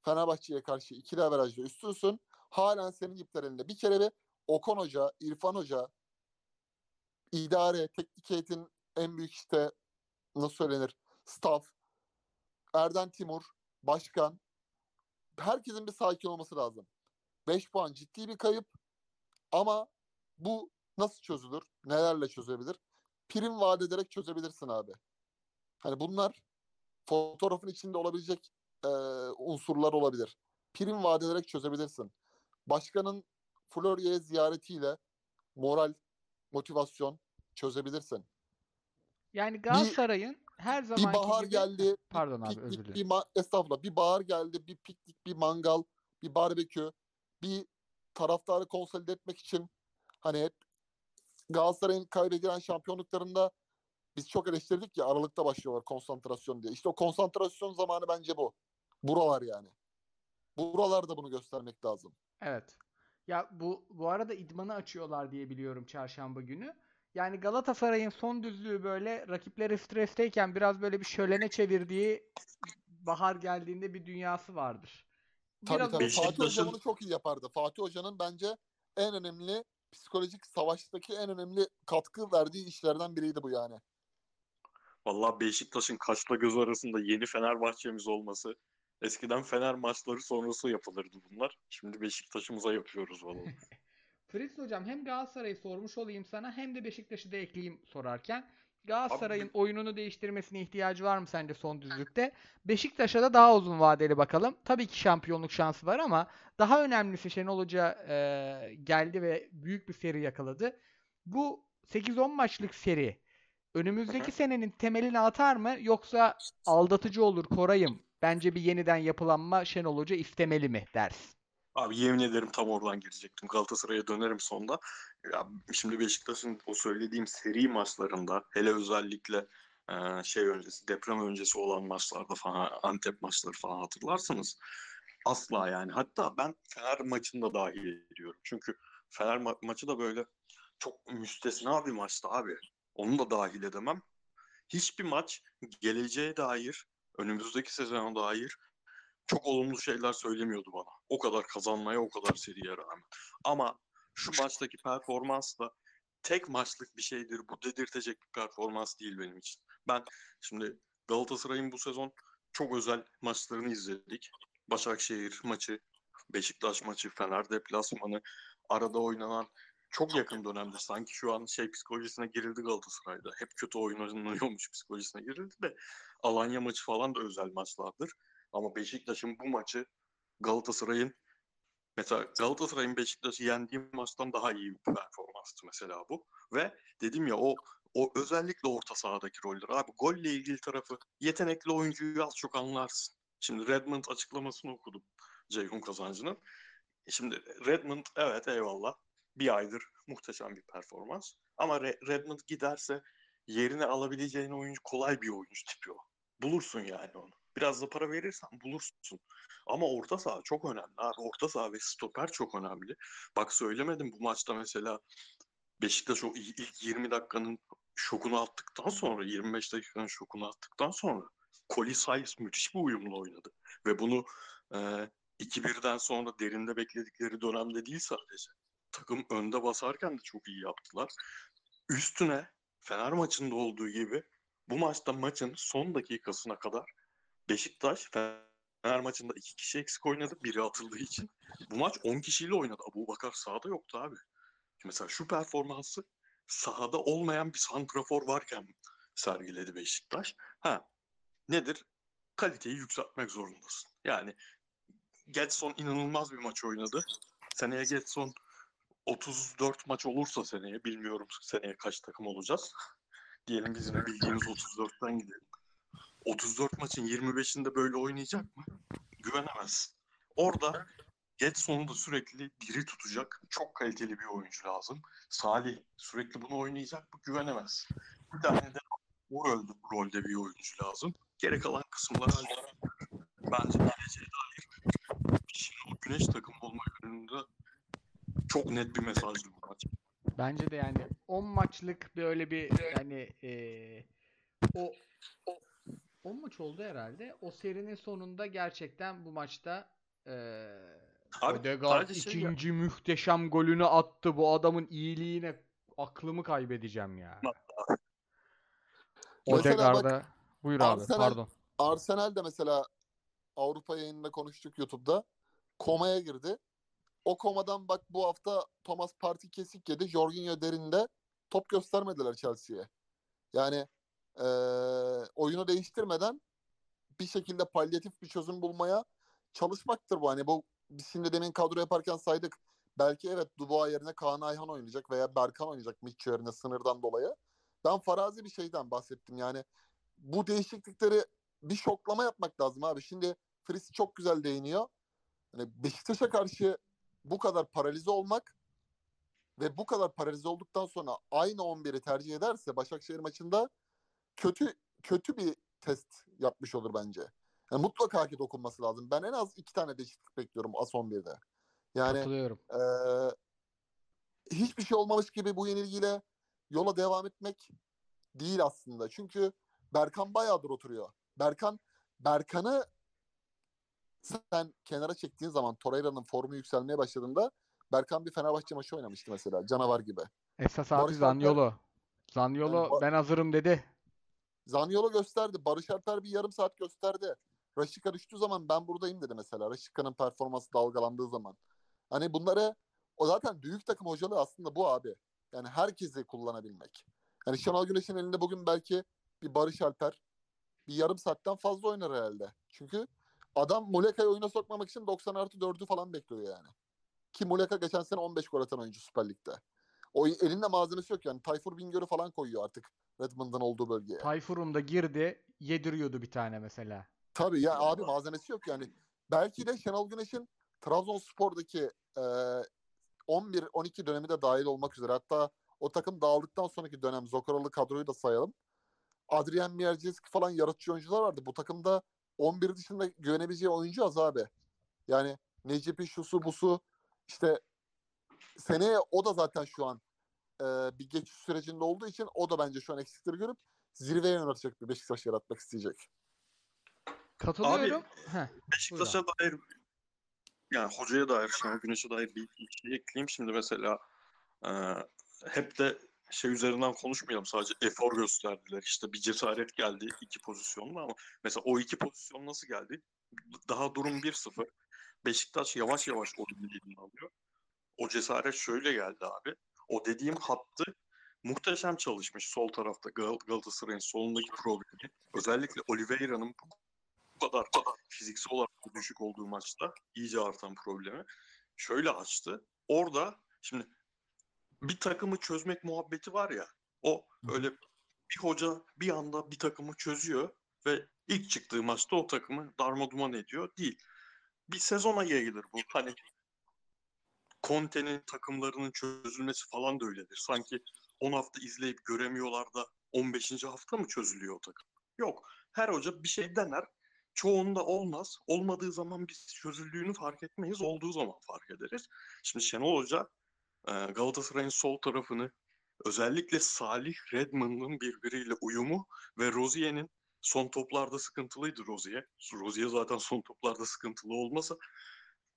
Fenerbahçe'ye karşı ikili averajda üstünsün. Halen senin ipler elinde. Bir kere bir Okan Hoca, İrfan Hoca, idare, teknik heyetin en büyük işte nasıl söylenir? Staff, Erden Timur, başkan. Herkesin bir sakin olması lazım. 5 puan ciddi bir kayıp. Ama bu nasıl çözülür? Nelerle çözebilir? Prim vaat ederek çözebilirsin abi. Hani bunlar fotoğrafın içinde olabilecek e, unsurlar olabilir. Prim vaat ederek çözebilirsin. Başkanın Florya'ya ziyaretiyle moral, motivasyon çözebilirsin. Yani Galatasaray'ın her Bir zamanki bahar gibi geldi, bir Pardon abi, özür piknik, dilerim. bir ma- estağfurullah, bir bahar geldi, bir piknik, bir mangal, bir barbekü, bir taraftarı konsolide etmek için hani hep Galatasaray'ın kaybedilen şampiyonluklarında biz çok eleştirdik ya Aralık'ta başlıyorlar konsantrasyon diye. İşte o konsantrasyon zamanı bence bu. Buralar yani. Buralarda bunu göstermek lazım. Evet. Ya bu bu arada idmanı açıyorlar diye biliyorum çarşamba günü. Yani Galatasaray'ın son düzlüğü böyle rakipleri stresteyken biraz böyle bir şölene çevirdiği bahar geldiğinde bir dünyası vardır. Tabii Biraz tabii. Fatih Hoca bunu çok iyi yapardı. Fatih Hoca'nın bence en önemli psikolojik savaştaki en önemli katkı verdiği işlerden biriydi bu yani. Vallahi Beşiktaş'ın kaşla göz arasında yeni Fenerbahçe'miz olması. Eskiden Fener maçları sonrası yapılırdı bunlar. Şimdi Beşiktaş'ımıza yapıyoruz vallahi. Fritz hocam hem Galatasaray'ı sormuş olayım sana hem de Beşiktaş'ı da ekleyeyim sorarken. Galatasaray'ın oyununu değiştirmesine ihtiyacı var mı sence son düzlükte? Beşiktaş'a da daha uzun vadeli bakalım. Tabii ki şampiyonluk şansı var ama daha önemlisi Şenol Hoca e, geldi ve büyük bir seri yakaladı. Bu 8-10 maçlık seri önümüzdeki senenin temelini atar mı yoksa aldatıcı olur Koray'ım? Bence bir yeniden yapılanma Şenol Hoca istemeli mi dersin? Abi yemin ederim tam oradan girecektim. Galatasaray'a dönerim sonda. Ya şimdi Beşiktaş'ın o söylediğim seri maçlarında hele özellikle e, şey öncesi deprem öncesi olan maçlarda falan Antep maçları falan hatırlarsınız. Asla yani. Hatta ben Fener maçını da dahil ediyorum. Çünkü Fener ma- maçı da böyle çok müstesna bir maçtı abi. Onu da dahil edemem. Hiçbir maç geleceğe dair, önümüzdeki sezona dair çok olumlu şeyler söylemiyordu bana. O kadar kazanmaya, o kadar seriye rağmen. Ama şu maçtaki performans da tek maçlık bir şeydir. Bu dedirtecek bir performans değil benim için. Ben şimdi Galatasaray'ın bu sezon çok özel maçlarını izledik. Başakşehir maçı, Beşiktaş maçı, Fener deplasmanı, arada oynanan çok yakın dönemde sanki şu an şey psikolojisine girildi Galatasaray'da. Hep kötü oynanıyormuş psikolojisine girildi de Alanya maçı falan da özel maçlardır. Ama Beşiktaş'ın bu maçı Galatasaray'ın Mesela Galatasaray'ın Beşiktaş'ı yendiği maçtan daha iyi bir performanstı mesela bu. Ve dedim ya o o özellikle orta sahadaki roller. Abi golle ilgili tarafı yetenekli oyuncuyu az çok anlarsın. Şimdi Redmond açıklamasını okudum Ceyhun Kazancı'nın. Şimdi Redmond evet eyvallah bir aydır muhteşem bir performans. Ama Re- Redmond giderse yerine alabileceğin oyuncu kolay bir oyuncu tipi o. Bulursun yani onu. Biraz da para verirsen bulursun. Ama orta saha çok önemli abi. Orta saha ve stoper çok önemli. Bak söylemedim bu maçta mesela Beşiktaş o ilk ilk 20 dakikanın şokunu attıktan sonra 25 dakikanın şokunu attıktan sonra Koli Sayıs müthiş bir uyumla oynadı. Ve bunu e, 2-1'den sonra derinde bekledikleri dönemde değil sadece. Takım önde basarken de çok iyi yaptılar. Üstüne Fener maçında olduğu gibi bu maçta maçın son dakikasına kadar Beşiktaş Fener maçında iki kişi eksik oynadı. Biri atıldığı için. Bu maç 10 kişiyle oynadı. Abu Bakar sahada yoktu abi. Mesela şu performansı sahada olmayan bir santrafor varken sergiledi Beşiktaş. Ha nedir? Kaliteyi yükseltmek zorundasın. Yani Getson inanılmaz bir maç oynadı. Seneye Getson 34 maç olursa seneye bilmiyorum seneye kaç takım olacağız. Diyelim bizim bildiğimiz 34'ten gidelim. 34 maçın 25'inde böyle oynayacak mı? Güvenemezsin. Orada Getson'u da sürekli diri tutacak çok kaliteli bir oyuncu lazım. Salih sürekli bunu oynayacak mı? Güvenemez. Bir tane de o rolde, rolde bir oyuncu lazım. Geri kalan kısımlar bence geleceğe dair şimdi o güneş takımı olma yönünde çok net bir mesajdı bu maç. Bence de yani 10 maçlık böyle bir yani eee, o 10 maç oldu herhalde. O serinin sonunda gerçekten bu maçta eee Abi Ödegaard sadece şey ya- ikinci muhteşem golünü attı. Bu adamın iyiliğine aklımı kaybedeceğim ya. Odegaard'a buyur abi Arsenal- pardon. Arsenal de mesela Avrupa yayınında konuştuk YouTube'da. Komaya girdi. O komadan bak bu hafta Thomas Partey kesik yedi. Jorginho derinde top göstermediler Chelsea'ye. Yani eee, oyunu değiştirmeden bir şekilde palyatif bir çözüm bulmaya çalışmaktır bu. Hani bu biz şimdi demin kadro yaparken saydık. Belki evet Dubois yerine Kaan Ayhan oynayacak veya Berkan oynayacak Mitch yerine sınırdan dolayı. Ben farazi bir şeyden bahsettim. Yani bu değişiklikleri bir şoklama yapmak lazım abi. Şimdi Fritz çok güzel değiniyor. Hani Beşiktaş'a karşı bu kadar paralize olmak ve bu kadar paralize olduktan sonra aynı 11'i tercih ederse Başakşehir maçında kötü kötü bir test yapmış olur bence. Yani mutlaka hareket dokunması lazım. Ben en az iki tane değişiklik bekliyorum As 11'de. Yani Katılıyorum. eee, hiçbir şey olmamış gibi bu yenilgiyle yola devam etmek değil aslında. Çünkü Berkan bayağıdır oturuyor. Berkan Berkan'ı sen kenara çektiğin zaman Torreira'nın formu yükselmeye başladığında Berkan bir Fenerbahçe maçı oynamıştı mesela canavar gibi. Esas abi Barış Zaniolo. Zaniolo Yani ben hazırım dedi. Zaniolo gösterdi. Barış Alper bir yarım saat gösterdi. Raşika düştüğü zaman ben buradayım dedi mesela. Raşika'nın performansı dalgalandığı zaman. Hani bunları o zaten büyük takım hocalığı aslında bu abi. Yani herkesi kullanabilmek. Yani Şenol Güneş'in elinde bugün belki bir Barış Alper bir yarım saatten fazla oynar herhalde. Çünkü adam Muleka'yı oyuna sokmamak için 90 artı 4'ü falan bekliyor yani. Ki Muleka geçen sene 15 gol atan oyuncu Süper Lig'de. O elinde malzemesi yok yani. Tayfur Bingöl'ü falan koyuyor artık Redmond'ın olduğu bölgeye. Tayfur'um da girdi yediriyordu bir tane mesela. Tabii ya abi malzemesi yok yani. Belki de Şenol Güneş'in Trabzonspor'daki e, 11-12 dönemi de dahil olmak üzere. Hatta o takım dağıldıktan sonraki dönem Zokoralı kadroyu da sayalım. Adrian Mierczewski falan yaratıcı oyuncular vardı. Bu takımda 11 dışında güvenebileceği oyuncu az abi. Yani Necipi şusu busu işte seneye o da zaten şu an e, bir geçiş sürecinde olduğu için o da bence şu an eksikleri görüp zirveye yöneltecek bir Beşiktaş yaratmak isteyecek. Katılıyorum. Heh, Beşiktaş'a dair yani hocaya dair, Şenol Güneş'e dair bir iki şey ekleyeyim. Şimdi mesela e, hep de şey üzerinden konuşmayalım. Sadece efor gösterdiler. İşte bir cesaret geldi iki pozisyonda ama mesela o iki pozisyon nasıl geldi? Daha durum 1-0. Beşiktaş yavaş yavaş oyunu alıyor. O cesaret şöyle geldi abi. O dediğim hattı muhteşem çalışmış sol tarafta Gal- Galatasaray'ın solundaki problemi. Özellikle Oliveira'nın bu kadar fiziksel olarak düşük olduğu maçta iyice artan problemi. şöyle açtı. Orada şimdi bir takımı çözmek muhabbeti var ya. O öyle bir hoca bir anda bir takımı çözüyor ve ilk çıktığı maçta o takımı darmaduman ediyor. Değil. Bir sezona yayılır bu. Hani Conte'nin takımlarının çözülmesi falan da öyledir. Sanki 10 hafta izleyip göremiyorlar da 15. hafta mı çözülüyor o takım? Yok. Her hoca bir şey dener. Çoğunda olmaz. Olmadığı zaman biz çözüldüğünü fark etmeyiz. Olduğu zaman fark ederiz. Şimdi Şenol Hoca e, Galatasaray'ın sol tarafını özellikle Salih Redmond'un birbiriyle uyumu ve Rozier'in son toplarda sıkıntılıydı Rozier. Rozier zaten son toplarda sıkıntılı olmasa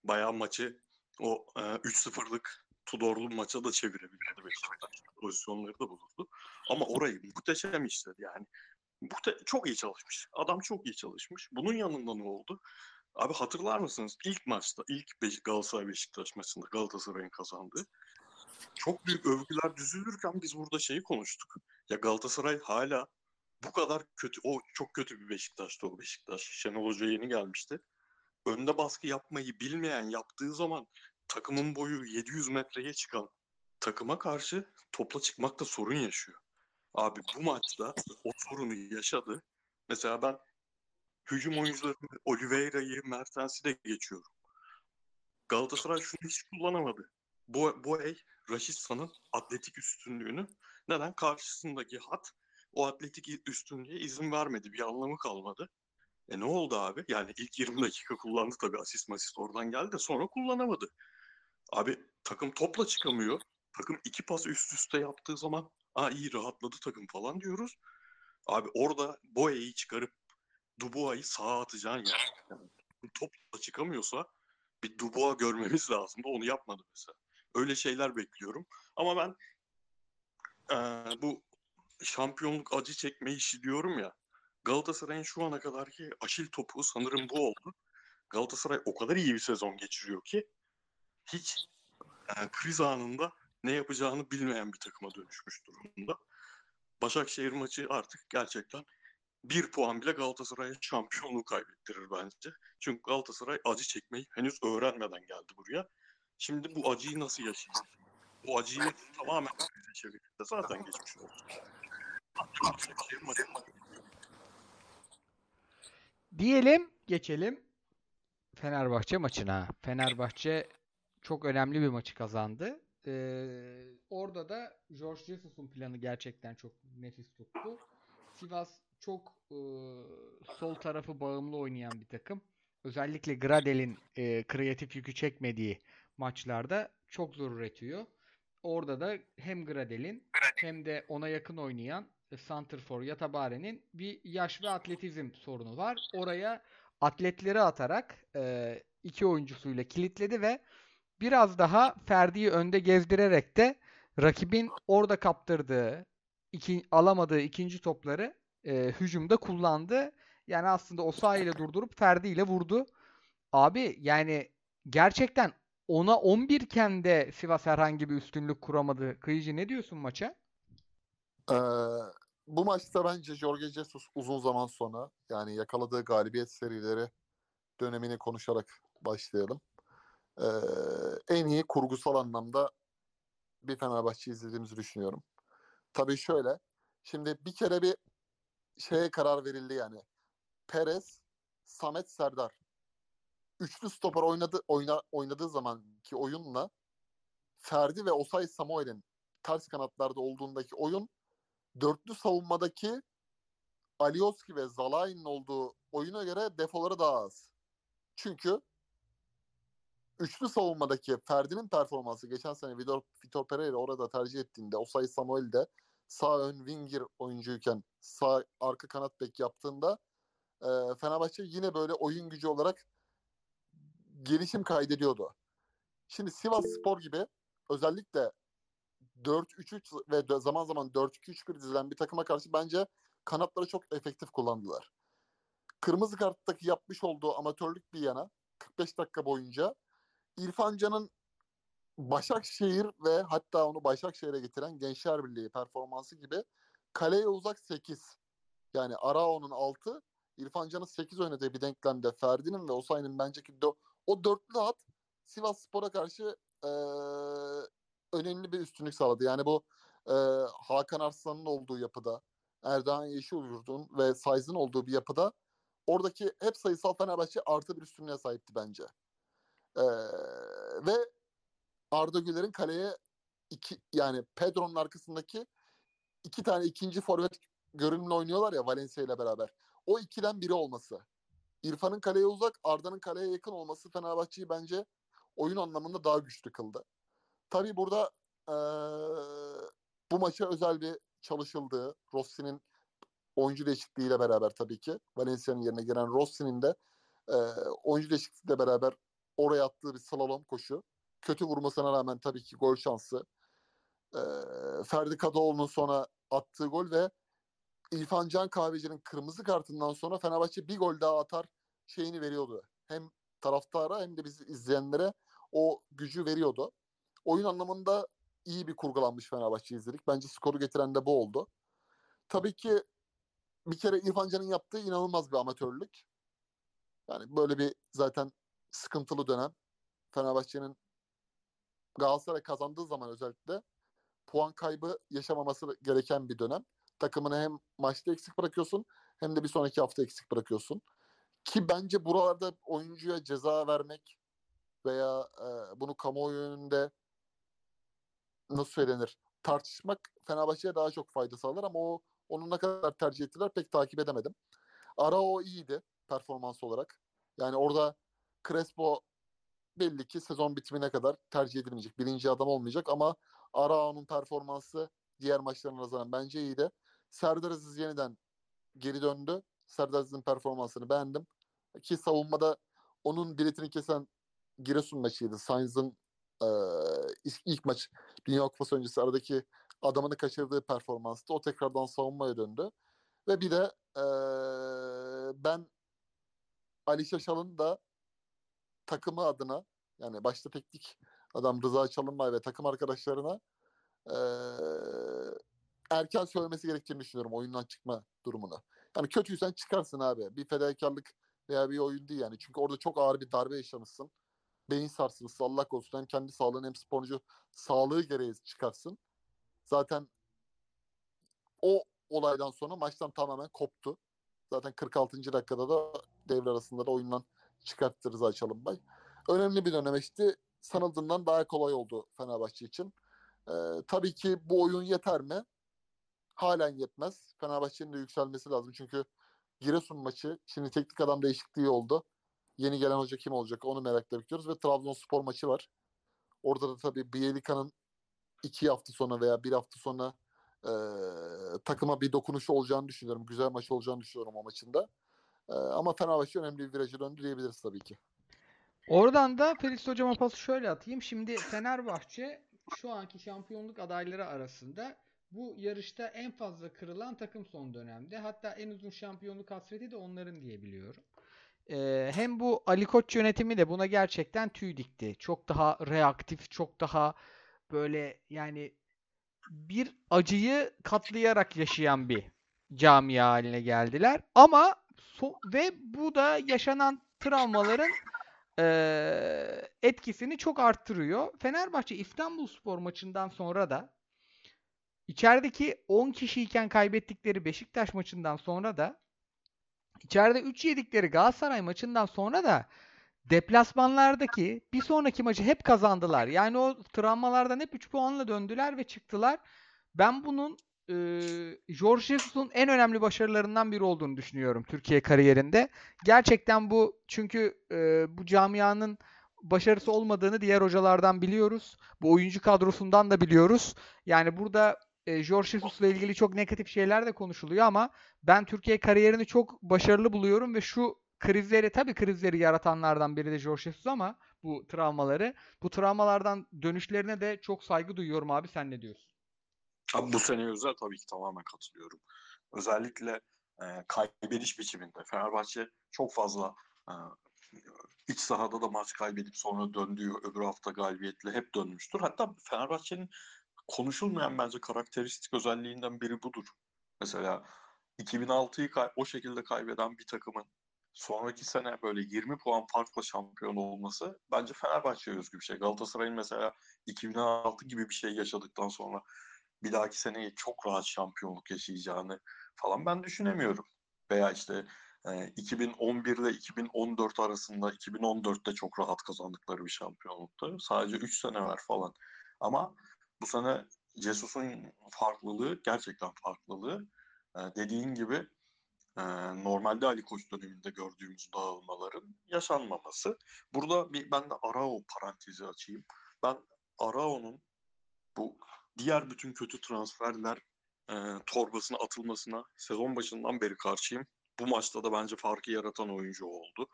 bayağı maçı o e, 3-0'lık Tudorlu maça da çevirebilirdi Beşiktaş. Pozisyonları da bulurdu. Ama orayı muhteşem işledi yani. Muhte- çok iyi çalışmış. Adam çok iyi çalışmış. Bunun yanında ne oldu? Abi hatırlar mısınız? İlk maçta, ilk Beş- Galatasaray Beşiktaş maçında Galatasaray'ın kazandığı çok büyük övgüler düzülürken biz burada şeyi konuştuk. Ya Galatasaray hala bu kadar kötü, o çok kötü bir Beşiktaş'tı o Beşiktaş. Şenol Hoca yeni gelmişti. Önde baskı yapmayı bilmeyen yaptığı zaman takımın boyu 700 metreye çıkan takıma karşı topla çıkmakta sorun yaşıyor. Abi bu maçta o sorunu yaşadı. Mesela ben hücum oyuncularını Oliveira'yı, Mertens'i de geçiyorum. Galatasaray şunu hiç kullanamadı. Bu Boey, Raşitsa'nın atletik üstünlüğünü neden? Karşısındaki hat o atletik üstünlüğe izin vermedi. Bir anlamı kalmadı. E ne oldu abi? Yani ilk 20 dakika kullandı tabii asist masist oradan geldi de sonra kullanamadı. Abi takım topla çıkamıyor. Takım iki pas üst üste yaptığı zaman aa iyi rahatladı takım falan diyoruz. Abi orada Boye'yi çıkarıp Dubois'ı sağa atacaksın ya. Yani topla çıkamıyorsa bir Dubois görmemiz lazım da onu yapmadı mesela. Öyle şeyler bekliyorum. Ama ben eee, bu şampiyonluk acı çekme işi diyorum ya. Galatasaray'ın şu ana kadarki aşil topu sanırım bu oldu. Galatasaray o kadar iyi bir sezon geçiriyor ki hiç e, kriz anında ne yapacağını bilmeyen bir takıma dönüşmüş durumda. Başakşehir maçı artık gerçekten bir puan bile Galatasaray'a şampiyonluğu kaybettirir bence. Çünkü Galatasaray acı çekmeyi henüz öğrenmeden geldi buraya. Şimdi bu acıyı nasıl yaşayacak? Bu acıyı tamamen krize çevirdi. Zaten geçmiş oldu. Başakşehir maçı Diyelim geçelim Fenerbahçe maçına. Fenerbahçe çok önemli bir maçı kazandı. Ee, orada da George Jesus'un planı gerçekten çok nefis tuttu. Sivas çok e, sol tarafı bağımlı oynayan bir takım. Özellikle Gradel'in e, kreatif yükü çekmediği maçlarda çok zor üretiyor. Orada da hem Gradel'in hem de ona yakın oynayan Santrfor Yatabare'nin bir yaş ve atletizm sorunu var. Oraya atletleri atarak e, iki oyuncusuyla kilitledi ve biraz daha Ferdi'yi önde gezdirerek de rakibin orada kaptırdığı, iki, alamadığı ikinci topları e, hücumda kullandı. Yani aslında o sahayla durdurup Ferdi ile vurdu. Abi yani gerçekten ona 11 iken de Sivas herhangi bir üstünlük kuramadı. Kıyıcı ne diyorsun maça? Bu maçta bence Jorge Jesus uzun zaman sonra yani yakaladığı galibiyet serileri dönemini konuşarak başlayalım. Ee, en iyi kurgusal anlamda bir Fenerbahçe izlediğimizi düşünüyorum. Tabii şöyle. Şimdi bir kere bir şeye karar verildi yani. Perez, Samet Serdar. Üçlü stoper oynadı, oyna, oynadığı zamanki oyunla Ferdi ve Osay Samuel'in ters kanatlarda olduğundaki oyun dörtlü savunmadaki Alioski ve Zalai'nin olduğu oyuna göre defoları daha az. Çünkü üçlü savunmadaki Ferdi'nin performansı geçen sene Vitor, Vitor Pereira orada tercih ettiğinde Osay Samuel de sağ ön winger oyuncuyken sağ arka kanat bek yaptığında e, Fenerbahçe yine böyle oyun gücü olarak gelişim kaydediyordu. Şimdi Sivas Spor gibi özellikle 4-3-3 ve zaman zaman 4-2-3-1 dizilen bir takıma karşı bence kanatları çok efektif kullandılar. Kırmızı karttaki yapmış olduğu amatörlük bir yana 45 dakika boyunca İrfan Can'ın Başakşehir ve hatta onu Başakşehir'e getiren Gençler Birliği performansı gibi kaleye uzak 8. Yani Arao'nun 6, İrfan Can'ın 8 oynadığı bir denklemde Ferdi'nin ve Osayi'nin bence ki o dörtlü hat Sivas Spor'a karşı e, önemli bir üstünlük sağladı. Yani bu e, Hakan Arslan'ın olduğu yapıda, Erdoğan Yeşilyurt'un ve Sayız'ın olduğu bir yapıda oradaki hep sayısal Fenerbahçe artı bir üstünlüğe sahipti bence. E, ve Arda Güler'in kaleye iki yani Pedro'nun arkasındaki iki tane ikinci forvet görünümlü oynuyorlar ya Valencia ile beraber. O ikiden biri olması. İrfan'ın kaleye uzak, Arda'nın kaleye yakın olması Fenerbahçe'yi bence oyun anlamında daha güçlü kıldı. Tabii burada eee, bu maça özel bir çalışıldığı, Rossi'nin oyuncu değişikliğiyle beraber tabii ki Valencia'nın yerine gelen Rossi'nin de eee oyuncu değişikliğiyle beraber oraya attığı bir slalom koşu. Kötü vurmasına rağmen tabii ki gol şansı. Eee Ferdi Kadıoğlu'nun sonra attığı gol ve İrfan Can Kahveci'nin kırmızı kartından sonra Fenerbahçe bir gol daha atar şeyini veriyordu. Hem taraftara hem de bizi izleyenlere o gücü veriyordu. Oyun anlamında iyi bir kurgulanmış Fenerbahçe izledik. Bence skoru getiren de bu oldu. Tabii ki bir kere İrfan Can'ın yaptığı inanılmaz bir amatörlük. Yani böyle bir zaten sıkıntılı dönem. Fenerbahçe'nin Galatasaray kazandığı zaman özellikle puan kaybı yaşamaması gereken bir dönem. Takımını hem maçta eksik bırakıyorsun hem de bir sonraki hafta eksik bırakıyorsun. Ki bence buralarda oyuncuya ceza vermek veya e, bunu kamuoyu önünde nasıl söylenir tartışmak Fenerbahçe'ye daha çok fayda sağlar ama o onun ne kadar tercih ettiler pek takip edemedim. Arao iyiydi performans olarak. Yani orada Crespo belli ki sezon bitimine kadar tercih edilmeyecek. Birinci adam olmayacak ama Arao'nun performansı diğer maçlarına nazaran bence iyiydi. Serdar Aziz yeniden geri döndü. Serdar Aziz'in performansını beğendim. Ki savunmada onun biletini kesen Giresun maçıydı. Sainz'ın e, ilk, maç Dünya Kupası öncesi aradaki adamını kaçırdığı performanstı. O tekrardan savunmaya döndü. Ve bir de e, ben Ali Şaşal'ın da takımı adına yani başta teknik adam Rıza Çalınbay ve takım arkadaşlarına e, erken söylemesi gerektiğini düşünüyorum oyundan çıkma durumunu. Yani kötüysen çıkarsın abi. Bir fedakarlık veya bir oyun değil yani. Çünkü orada çok ağır bir darbe yaşamışsın. Beyin sarsıntısı Allah korusun hem kendi sağlığın hem sporcu sağlığı gereği çıkarsın. Zaten o olaydan sonra maçtan tamamen koptu. Zaten 46. dakikada da devre arasında da oyundan çıkarttı Rıza Çalınbay. Önemli bir dönemeçti. Sanıldığından daha kolay oldu Fenerbahçe için. Ee, tabii ki bu oyun yeter mi? Halen yetmez. Fenerbahçe'nin de yükselmesi lazım. Çünkü Giresun maçı şimdi teknik adam değişikliği oldu. Yeni gelen hoca kim olacak onu merakla bekliyoruz ve Trabzonspor maçı var. Orada da tabii Bielika'nın iki hafta sonra veya bir hafta sonra e, takıma bir dokunuşu olacağını düşünüyorum. Güzel maç olacağını düşünüyorum o maçında. E, ama Fenerbahçe önemli bir viraja döndü diyebiliriz tabii ki. Oradan da Feris hocama pası şöyle atayım. Şimdi Fenerbahçe şu anki şampiyonluk adayları arasında bu yarışta en fazla kırılan takım son dönemde. Hatta en uzun şampiyonluk hasreti de onların diye biliyorum. Ee, hem bu Ali Koç yönetimi de buna gerçekten tüy dikti. Çok daha reaktif, çok daha böyle yani bir acıyı katlayarak yaşayan bir camia haline geldiler. Ama so- ve bu da yaşanan travmaların eee, etkisini çok arttırıyor. Fenerbahçe İstanbulspor maçından sonra da içerideki 10 kişiyken kaybettikleri Beşiktaş maçından sonra da içeride 3 yedikleri Galatasaray maçından sonra da deplasmanlardaki bir sonraki maçı hep kazandılar. Yani o travmalardan hep 3 puanla döndüler ve çıktılar. Ben bunun eee Jorge Jesus'un en önemli başarılarından biri olduğunu düşünüyorum Türkiye kariyerinde. Gerçekten bu çünkü eee, bu camianın başarısı olmadığını diğer hocalardan biliyoruz. Bu oyuncu kadrosundan da biliyoruz. Yani burada e, Jorge Jesus'la ilgili çok negatif şeyler de konuşuluyor ama ben Türkiye kariyerini çok başarılı buluyorum ve şu krizleri tabii krizleri yaratanlardan biri de Jorge Jesus ama bu travmaları bu travmalardan dönüşlerine de çok saygı duyuyorum abi sen ne diyorsun? Abi bu sene özel tabii ki tamamen katılıyorum. Özellikle e, kaybediş biçiminde. Fenerbahçe çok fazla e, iç sahada da maç kaybedip sonra döndüğü öbür hafta galibiyetle hep dönmüştür. Hatta Fenerbahçe'nin konuşulmayan bence karakteristik özelliğinden biri budur. Mesela 2006'yı kay- o şekilde kaybeden bir takımın sonraki sene böyle 20 puan farkla şampiyon olması bence Fenerbahçe'ye özgü bir şey. Galatasaray'ın mesela 2016 gibi bir şey yaşadıktan sonra bir dahaki seneye çok rahat şampiyonluk yaşayacağını falan ben düşünemiyorum. Veya işte e, 2011 ile 2014 arasında 2014'te çok rahat kazandıkları bir şampiyonluktu. Sadece 3 sene var falan. Ama bu sene Jesus'un farklılığı gerçekten farklılığı. E, dediğin gibi e, normalde Ali Koç döneminde gördüğümüz dağılmaların yaşanmaması. Burada bir ben de Arao parantezi açayım. Ben Arao'nun bu diğer bütün kötü transferler e, torbasına atılmasına sezon başından beri karşıyım. Bu maçta da bence farkı yaratan oyuncu oldu.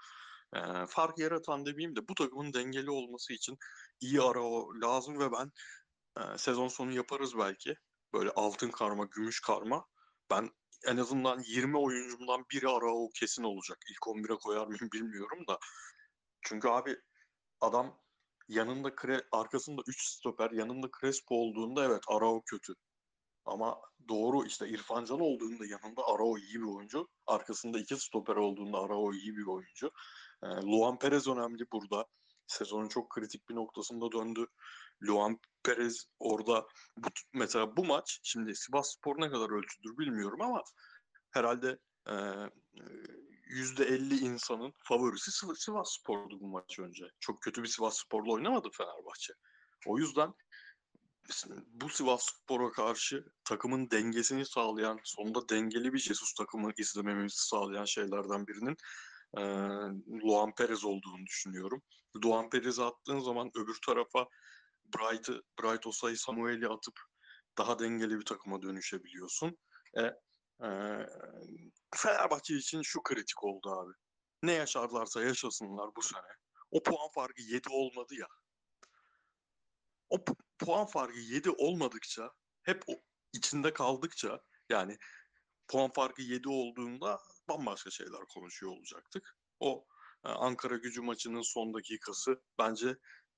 E, fark yaratan demeyeyim de bu takımın dengeli olması için iyi Arao lazım ve ben e, sezon sonu yaparız belki. Böyle altın karma, gümüş karma. Ben en azından 20 oyuncumdan biri Arao kesin olacak. İlk 11'e koyar mıyım bilmiyorum da. Çünkü abi adam yanında Kre arkasında 3 stoper yanında Crespo olduğunda evet Arao kötü. Ama doğru işte İrfan olduğunda yanında Arao iyi bir oyuncu. Arkasında iki stoper olduğunda Arao iyi bir oyuncu. E, Luan Perez önemli burada. Sezonun çok kritik bir noktasında döndü. Luan Perez orada bu, mesela bu maç şimdi Sivas Spor ne kadar ölçüdür bilmiyorum ama herhalde e, %50 insanın favorisi Sivas Spor'du bu maç önce. Çok kötü bir Sivas Spor'la oynamadı Fenerbahçe. O yüzden bu Sivas Spor'a karşı takımın dengesini sağlayan, sonunda dengeli bir Jesus takımı izlememizi sağlayan şeylerden birinin e, Luan Perez olduğunu düşünüyorum. Luan Perez'i attığın zaman öbür tarafa Bright'ı, Bright Osay Samuel'i atıp daha dengeli bir takıma dönüşebiliyorsun. E, e, Fenerbahçe için şu kritik oldu abi. Ne yaşarlarsa yaşasınlar bu sene. O puan farkı 7 olmadı ya. O pu- puan farkı 7 olmadıkça hep o içinde kaldıkça yani puan farkı 7 olduğunda bambaşka şeyler konuşuyor olacaktık. O e, Ankara gücü maçının son dakikası bence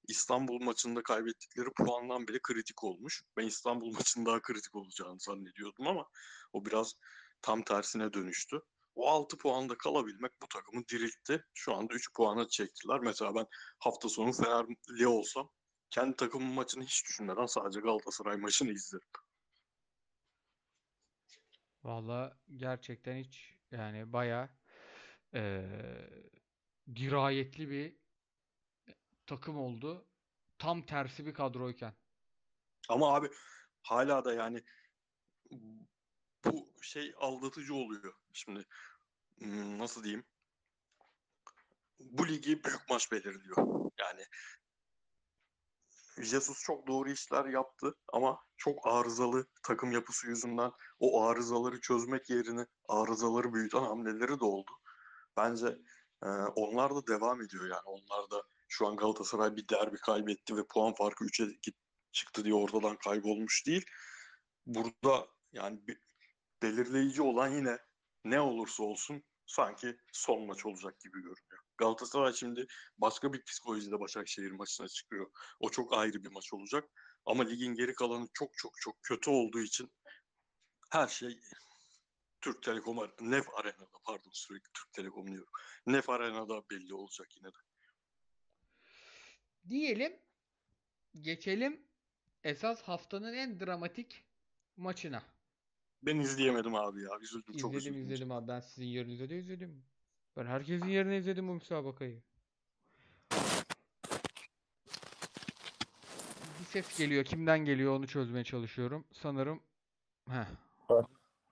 İstanbul maçında kaybettikleri puandan bile kritik olmuş. Ben İstanbul maçının daha kritik olacağını zannediyordum ama o biraz tam tersine dönüştü. O 6 puanda kalabilmek bu takımı diriltti. Şu anda 3 puana çektiler. Mesela ben hafta sonu Fenerli olsam kendi takımın maçını hiç düşünmeden sadece Galatasaray maçını izlerim. Valla gerçekten hiç yani baya eee dirayetli bir takım oldu. Tam tersi bir kadroyken. Ama abi hala da yani bu şey aldatıcı oluyor. Şimdi hmm, nasıl diyeyim? Bu ligi büyük maç belirliyor. Yani Jesus çok doğru işler yaptı ama çok arızalı takım yapısı yüzünden o arızaları çözmek yerine arızaları büyüten hamleleri de oldu. Bence e, onlar da devam ediyor yani. Onlar da şu an Galatasaray bir derbi kaybetti ve puan farkı 3'e çıktı diye ortadan kaybolmuş değil. Burada yani belirleyici olan yine ne olursa olsun sanki son maç olacak gibi görünüyor. Galatasaray şimdi başka bir psikolojide Başakşehir maçına çıkıyor. O çok ayrı bir maç olacak. Ama ligin geri kalanı çok çok çok kötü olduğu için her şey Türk Telekom Nef Arena'da pardon sürekli Türk Telekom diyorum. Nef Arena'da belli olacak yine de. Diyelim geçelim esas haftanın en dramatik maçına. Ben izleyemedim abi ya. Üzüldüm çok İzledim üzüldüm. izledim abi. Ben sizin yerinizde de izledim. Ben herkesin yerine izledim bu müsabakayı. Bir ses geliyor. Kimden geliyor onu çözmeye çalışıyorum. Sanırım Heh,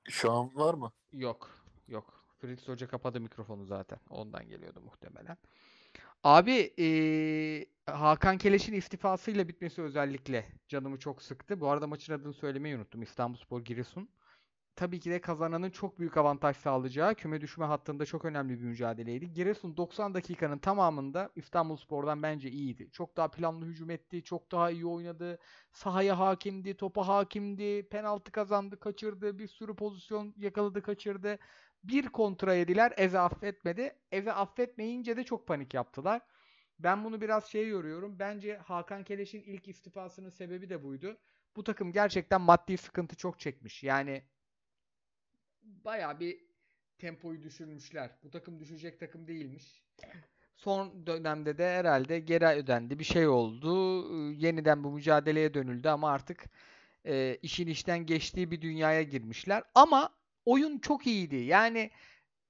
Şu an var mı? yok. Yok. Fritz Hoca kapadı mikrofonu zaten. Ondan geliyordu muhtemelen. Abi eee, Hakan Keleş'in istifasıyla bitmesi özellikle canımı çok sıktı. Bu arada maçın adını söylemeyi unuttum. İstanbulspor Giresun. Tabii ki de kazananın çok büyük avantaj sağlayacağı küme düşme hattında çok önemli bir mücadeleydi. Giresun 90 dakikanın tamamında İstanbulspor'dan bence iyiydi. Çok daha planlı hücum etti, çok daha iyi oynadı. Sahaya hakimdi, topa hakimdi, penaltı kazandı, kaçırdı, bir sürü pozisyon yakaladı, kaçırdı. Bir kontra yediler, Eze affetmedi. Eze affetmeyince de çok panik yaptılar. Ben bunu biraz şeye yoruyorum. Bence Hakan Keleş'in ilk istifasının sebebi de buydu. Bu takım gerçekten maddi sıkıntı çok çekmiş. Yani bayağı bir tempoyu düşürmüşler. Bu takım düşecek takım değilmiş. Son dönemde de herhalde geri ödendi. Bir şey oldu. Ee, Yeniden bu mücadeleye dönüldü ama artık e, işin işten geçtiği bir dünyaya girmişler. Ama oyun çok iyiydi. Yani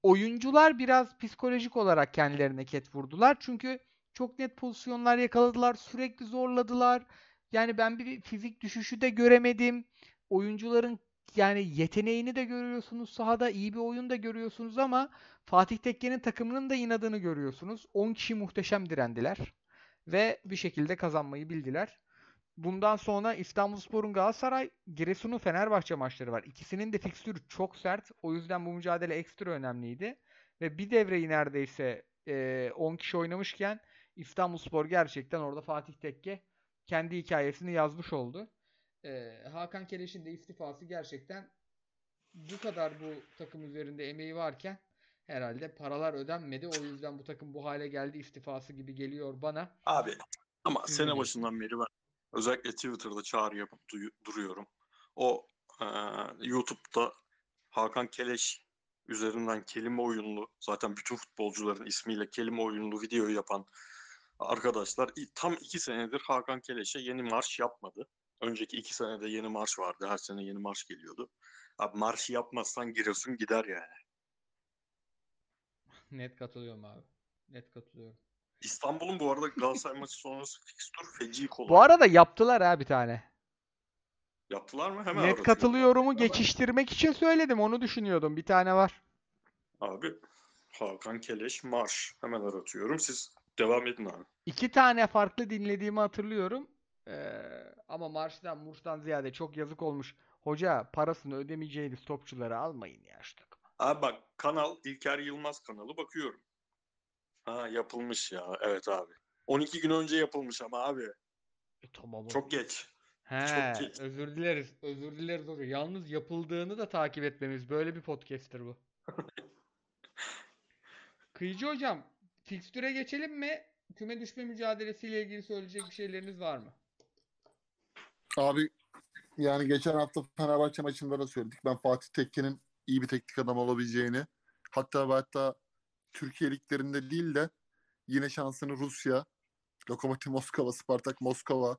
oyuncular biraz psikolojik olarak kendilerine ket vurdular. Çünkü çok net pozisyonlar yakaladılar. Sürekli zorladılar. Yani ben bir fizik düşüşü de göremedim. Oyuncuların yani yeteneğini de görüyorsunuz sahada. iyi bir oyun da görüyorsunuz ama Fatih Tekke'nin takımının da inadını görüyorsunuz. 10 kişi muhteşem direndiler. Ve bir şekilde kazanmayı bildiler. Bundan sonra İstanbulspor'un Galatasaray, Giresun'un Fenerbahçe maçları var. İkisinin de fikstürü çok sert. O yüzden bu mücadele ekstra önemliydi. Ve bir devreyi neredeyse e, 10 kişi oynamışken İstanbulspor gerçekten orada Fatih Tekke kendi hikayesini yazmış oldu. E, Hakan Keleş'in de istifası gerçekten bu kadar bu takım üzerinde emeği varken herhalde paralar ödenmedi. O yüzden bu takım bu hale geldi istifası gibi geliyor bana. Abi ama Siz ne sene başından beri ben özellikle Twitter'da çağrı yapıp duruyorum. O eee, YouTube'da Hakan Keleş üzerinden kelime oyunlu zaten bütün futbolcuların ismiyle kelime oyunlu video yapan arkadaşlar tam iki senedir Hakan Keleş'e yeni marş yapmadı. Önceki iki senede yeni marş vardı. Her sene yeni marş geliyordu. Abi marşı yapmazsan Giresun gider yani. Net katılıyorum abi. Net katılıyorum. İstanbul'un bu arada Galatasaray maçı sonrası fikstür feci kolay. Bu arada yaptılar ha bir tane. Yaptılar mı? Hemen Net katılıyorumu geçiştirmek için söyledim. Onu düşünüyordum. Bir tane var. Abi Hakan Keleş Marş. Hemen aratıyorum. Siz devam edin abi. İki tane farklı dinlediğimi hatırlıyorum. Ee, ama marştan murştan ziyade çok yazık olmuş. Hoca parasını ödemeyeceğiniz topçuları almayın ya şu takıma. Abi bak kanal İlker Yılmaz kanalı bakıyorum. Ha yapılmış ya. Evet abi. 12 gün önce yapılmış ama abi. E, tamam. Çok geç. He, çok geç. özür dileriz. Özür dileriz hoca. Yalnız yapıldığını da takip etmemiz. Böyle bir podcast'tir bu. Kıyıcı hocam, fikstüre geçelim mi? Küme düşme mücadelesiyle ilgili söyleyecek bir şeyleriniz var mı? Abi yani geçen hafta Fenerbahçe maçında da söyledik. Ben Fatih Tekke'nin iyi bir teknik adam olabileceğini hatta ve hatta Türkiye liglerinde değil de yine şansını Rusya, Lokomotiv Moskova, Spartak Moskova,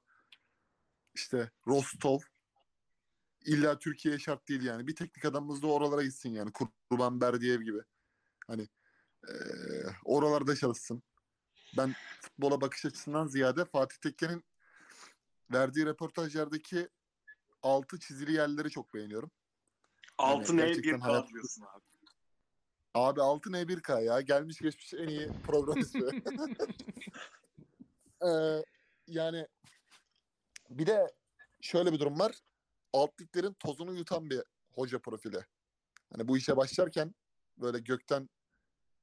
işte Rostov illa Türkiye'ye şart değil yani. Bir teknik adamımız da oralara gitsin yani. Kurban Berdiyev gibi. Hani eee, oralarda çalışsın. Ben futbola bakış açısından ziyade Fatih Tekke'nin verdiği röportajlardaki altı çizili yerleri çok beğeniyorum. Altı ne gerçekten bir hayat- diyorsun abi. Abi 6 N1K ya. Gelmiş geçmiş en iyi program ismi. Ee, yani bir de şöyle bir durum var. Alt liglerin tozunu yutan bir hoca profili. Hani bu işe başlarken böyle gökten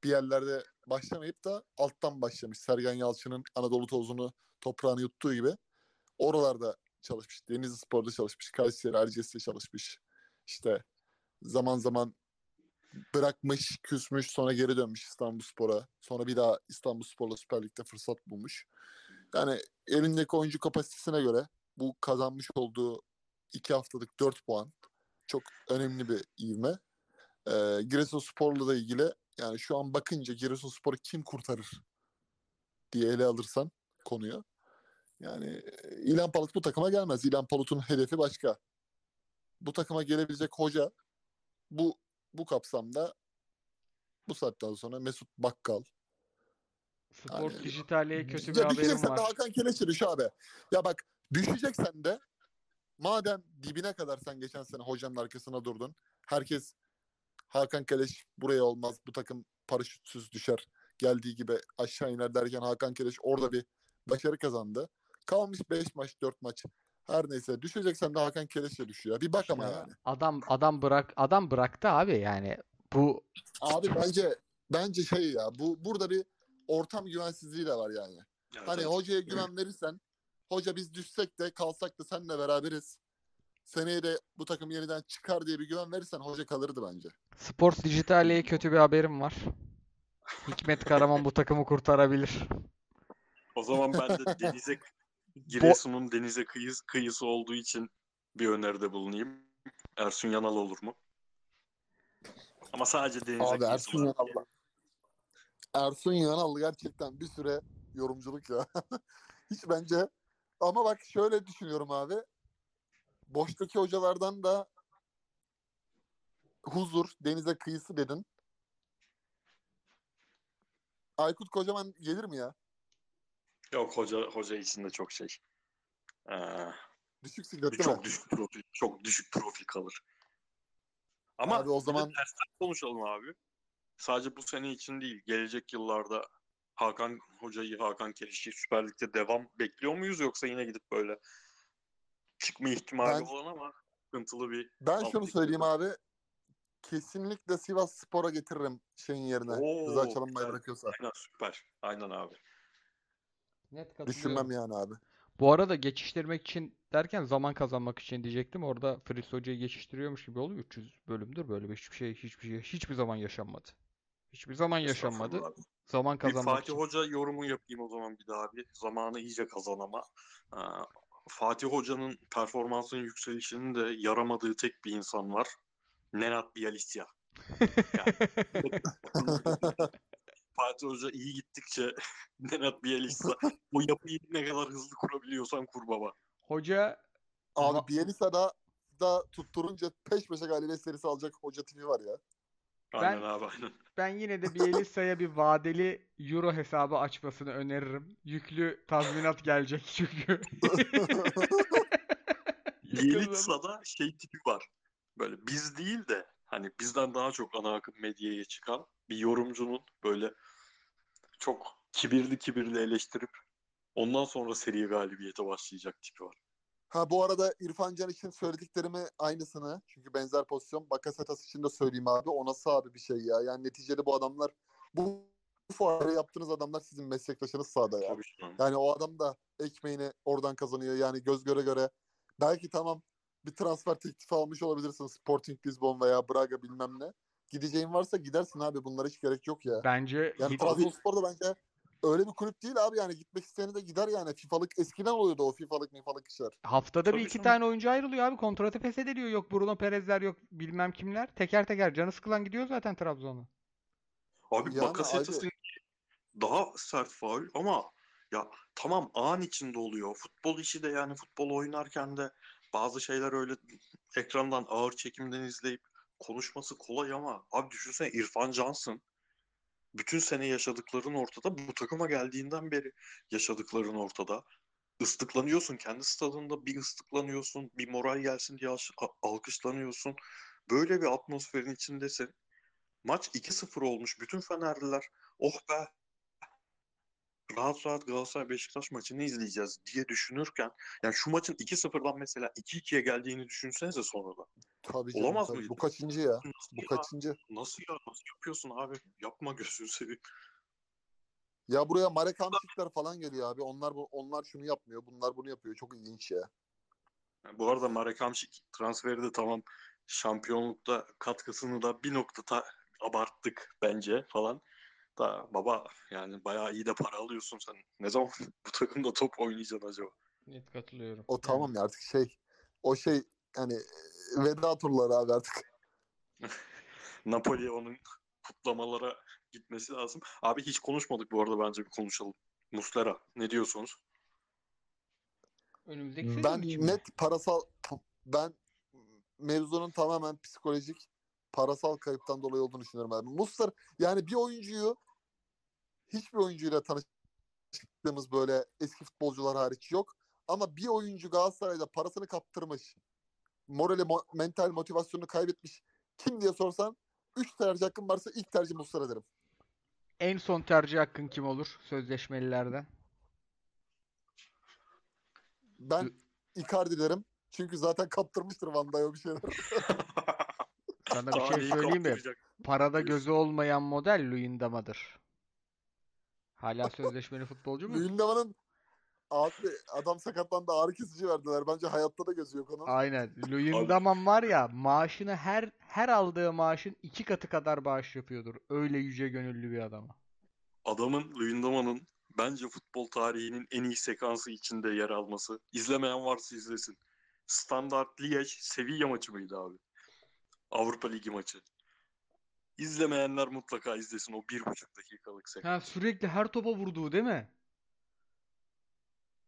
bir yerlerde başlamayıp da alttan başlamış. Sergen Yalçın'ın Anadolu tozunu toprağını yuttuğu gibi oralarda çalışmış. Denizli Spor'da çalışmış. Kayseri Erciyes'te çalışmış. İşte zaman zaman bırakmış, küsmüş, sonra geri dönmüş İstanbulspor'a. Sonra bir daha İstanbulspor'la Süper Lig'de fırsat bulmuş. Yani elindeki oyuncu kapasitesine göre bu kazanmış olduğu iki haftalık 4 puan çok önemli bir ivme. Ee, Giresunspor'la da ilgili yani şu an bakınca Giresunspor'u kim kurtarır diye ele alırsan konuyu. Yani e, İlhan Palut bu takıma gelmez. İlhan Palut'un hedefi başka. Bu takıma gelebilecek hoca bu bu kapsamda bu saatten sonra Mesut Bakkal. Sport Yani- Dijital'e kötü bir ya haberim düşeceksen de var. Hakan Keleş'e düş abi. Ya bak düşeceksen de madem dibine kadar sen geçen sene hocanın arkasına durdun. Herkes Hakan Keleş buraya olmaz. Bu takım paraşütsüz düşer. Geldiği gibi aşağı iner derken Hakan Keleş orada bir başarı kazandı. Kalmış 5 maç 4 maç. Her neyse düşeceksen de Hakan Keleş'e düş ya. Bir bak ama Ya, yani. Adam adam bırak adam bıraktı abi yani. Bu Abi bence bence şey ya bu burada bir ortam güvensizliği de var yani. Evet, Hani evet. hocaya güven verirsen hoca biz düşsek de kalsak da seninle beraberiz. Seneye de bu takım yeniden çıkar diye bir güven verirsen hoca kalırdı bence. Sport Dijital'e kötü bir haberim var. Hikmet Karaman bu takımı kurtarabilir. O zaman ben de denize Giresun'un denize kıyısı, kıyısı olduğu için bir öneride bulunayım. Ersun Yanal olur mu? Ama sadece denize Abi kıyısı Ersun. Yanal. Ersun Yanal gerçekten bir süre yorumculuk ya. Hiç bence ama bak şöyle düşünüyorum abi. Boştaki hocalardan da huzur, denize kıyısı dedin. Aykut Kocaman gelir mi ya? Yok hoca hoca içinde çok şey. Ee, Düşük siklet değil mi? çok düşük profil, çok düşük profil kalır. Ama Abi o de zaman- tersten konuşalım abi. Sadece bu sene için değil, gelecek yıllarda Hakan Hoca'yı, Hakan Keliş'i Süper Lig'de devam bekliyor muyuz yoksa yine gidip böyle çıkma ihtimali Ben- olan ama sıkıntılı bir Ben şunu söyleyeyim de. abi. Kesinlikle Sivas Spor'a getiririm şeyin yerine. Oo, Rıza Çalınbay'ı bırakıyorsa. aynen süper. Aynen abi. Net. Düşünmem yani abi. Bu arada geçiştirmek için derken zaman kazanmak için diyecektim. Orada Fritz Hoca'yı geçiştiriyormuş gibi oluyor. 300 bölümdür böyle bir hiçbir şey hiçbir şey hiçbir zaman yaşanmadı. Hiçbir zaman yaşanmadı. Zaman Bir kazanmak Fatih için. Hoca yorumu yapayım o zaman bir daha bir. Zamanı iyice kazanama. Ee, Fatih Hoca'nın performansının yükselişinin de yaramadığı tek bir insan var. Nenad Bielitsa. Fatih Hoca iyi gittikçe Nenad Bielitsa o yapıyı ne kadar hızlı kurabiliyorsan kur baba. Hoca Abi Va- Bielitsa'da da tutturunca peş peşe galibiyet serisi alacak hoca tipi var ya. Aynen abi aynen. ben yine de Bielitsa'ya bir vadeli euro hesabı açmasını öneririm. Yüklü tazminat gelecek çünkü. Bielitsa'da şey tipi var. Böyle biz değil de hani bizden daha çok ana akım medyaya çıkan bir yorumcunun böyle çok kibirli kibirli eleştirip ondan sonra seri galibiyete başlayacak tipi var. Ha bu arada İrfan Can için söylediklerimi aynısını çünkü benzer pozisyon Bakasetas için de söyleyeyim abi. O nasıl abi bir şey ya. Yani neticede bu adamlar bu, bu fuarı yaptığınız adamlar sizin meslektaşınız sahada ya. Tabii. Yani o adam da ekmeğini oradan kazanıyor. Yani göz göre göre belki tamam bir transfer teklifi almış olabilirsin Sporting Lisbon veya Braga bilmem ne. Gideceğin varsa gidersin abi. Bunlara hiç gerek yok ya. Bence Yani Trabzonspor da bence öyle bir kulüp değil abi yani gitmek isteyeni de gider yani. FIFA'lık eskiden oluyordu o FIFA'lık mifalık işler. haftada bir Tabii iki canım. tane oyuncu ayrılıyor abi. Kontratı feshediliyor. Yok Bruno Perez'ler yok bilmem kimler. Teker teker canı sıkılan gidiyor zaten Trabzon'a. Abi Yani Bakasetas'ın daha sert faul ama ya tamam an içinde oluyor. Futbol işi de yani futbol oynarken de bazı şeyler öyle ekrandan ağır çekimden izleyip konuşması kolay ama abi düşünsene İrfan Cansın bütün sene yaşadıkların ortada bu takıma geldiğinden beri yaşadıkların ortada. Islıklanıyorsun kendi stadında bir ıslıklanıyorsun bir moral gelsin diye alkışlanıyorsun. Böyle bir atmosferin içindesin. Maç 2-0 olmuş. Bütün Fenerliler oh be rahat rahat Galatasaray Beşiktaş maçını izleyeceğiz diye düşünürken yani şu maçın 2-0'dan mesela 2-2'ye geldiğini düşünsenize sonradan. Tabii canım, Olamaz tabii. mıydı? Bu kaçıncı ya? Nasıl Bu ya? kaçıncı? Nasıl ya? Nasıl yapıyorsun abi? Yapma gözünü seveyim. Ya buraya Marek Hamşikler falan geliyor abi. Onlar bu onlar şunu yapmıyor. Bunlar bunu yapıyor. Çok ilginç ya. Yani bu arada Marek Hamšík transferi de tamam şampiyonlukta katkısını da bir noktada abarttık bence falan. Da baba yani bayağı iyi de para alıyorsun sen. Ne zaman bu takımda top oynayacaksın acaba? Net katılıyorum. O Yani tamam ya artık şey o şey hani e, veda turları abi artık. Napoli onun kutlamalara gitmesi lazım. Abi hiç konuşmadık bu arada bence bir konuşalım. Muslera ne diyorsunuz? Önümüzdeki sezon Ben için mi? net parasal ben mevzunun tamamen psikolojik parasal kayıptan dolayı olduğunu düşünüyorum abi. Muslera yani bir oyuncuyu hiçbir oyuncuyla tanıştığımız böyle eski futbolcular hariç yok. Ama bir oyuncu Galatasaray'da parasını kaptırmış. Morali, mo- mental motivasyonunu kaybetmiş. Kim diye sorsan 3 tercih hakkım varsa ilk tercih Muslera derim. En son tercih hakkın kim olur sözleşmelilerden? Ben Icardi derim. Çünkü zaten kaptırmıştır Van Dijk'e bir şeyler. Sana bir şey söyleyeyim mi? Parada gözü olmayan model Luyendama'dır. Hala sözleşmeli futbolcu mu? Luyendama'nın abi adam sakatlandı ağrı kesici verdiler. Bence hayatta da gözü yok onun. Aynen. Luyendamam var ya maaşını her her aldığı maaşın iki katı kadar bağış yapıyordur. Öyle yüce gönüllü bir adama. Adamın Luyendama'nın bence futbol tarihinin en iyi sekansı içinde yer alması. İzlemeyen varsa izlesin. Standart Liège Sevilla maçı mıydı abi? Avrupa Ligi maçı. İzlemeyenler mutlaka izlesin o bir buçuk dakikalık sekans. Ha sürekli her topa vurduğu değil mi?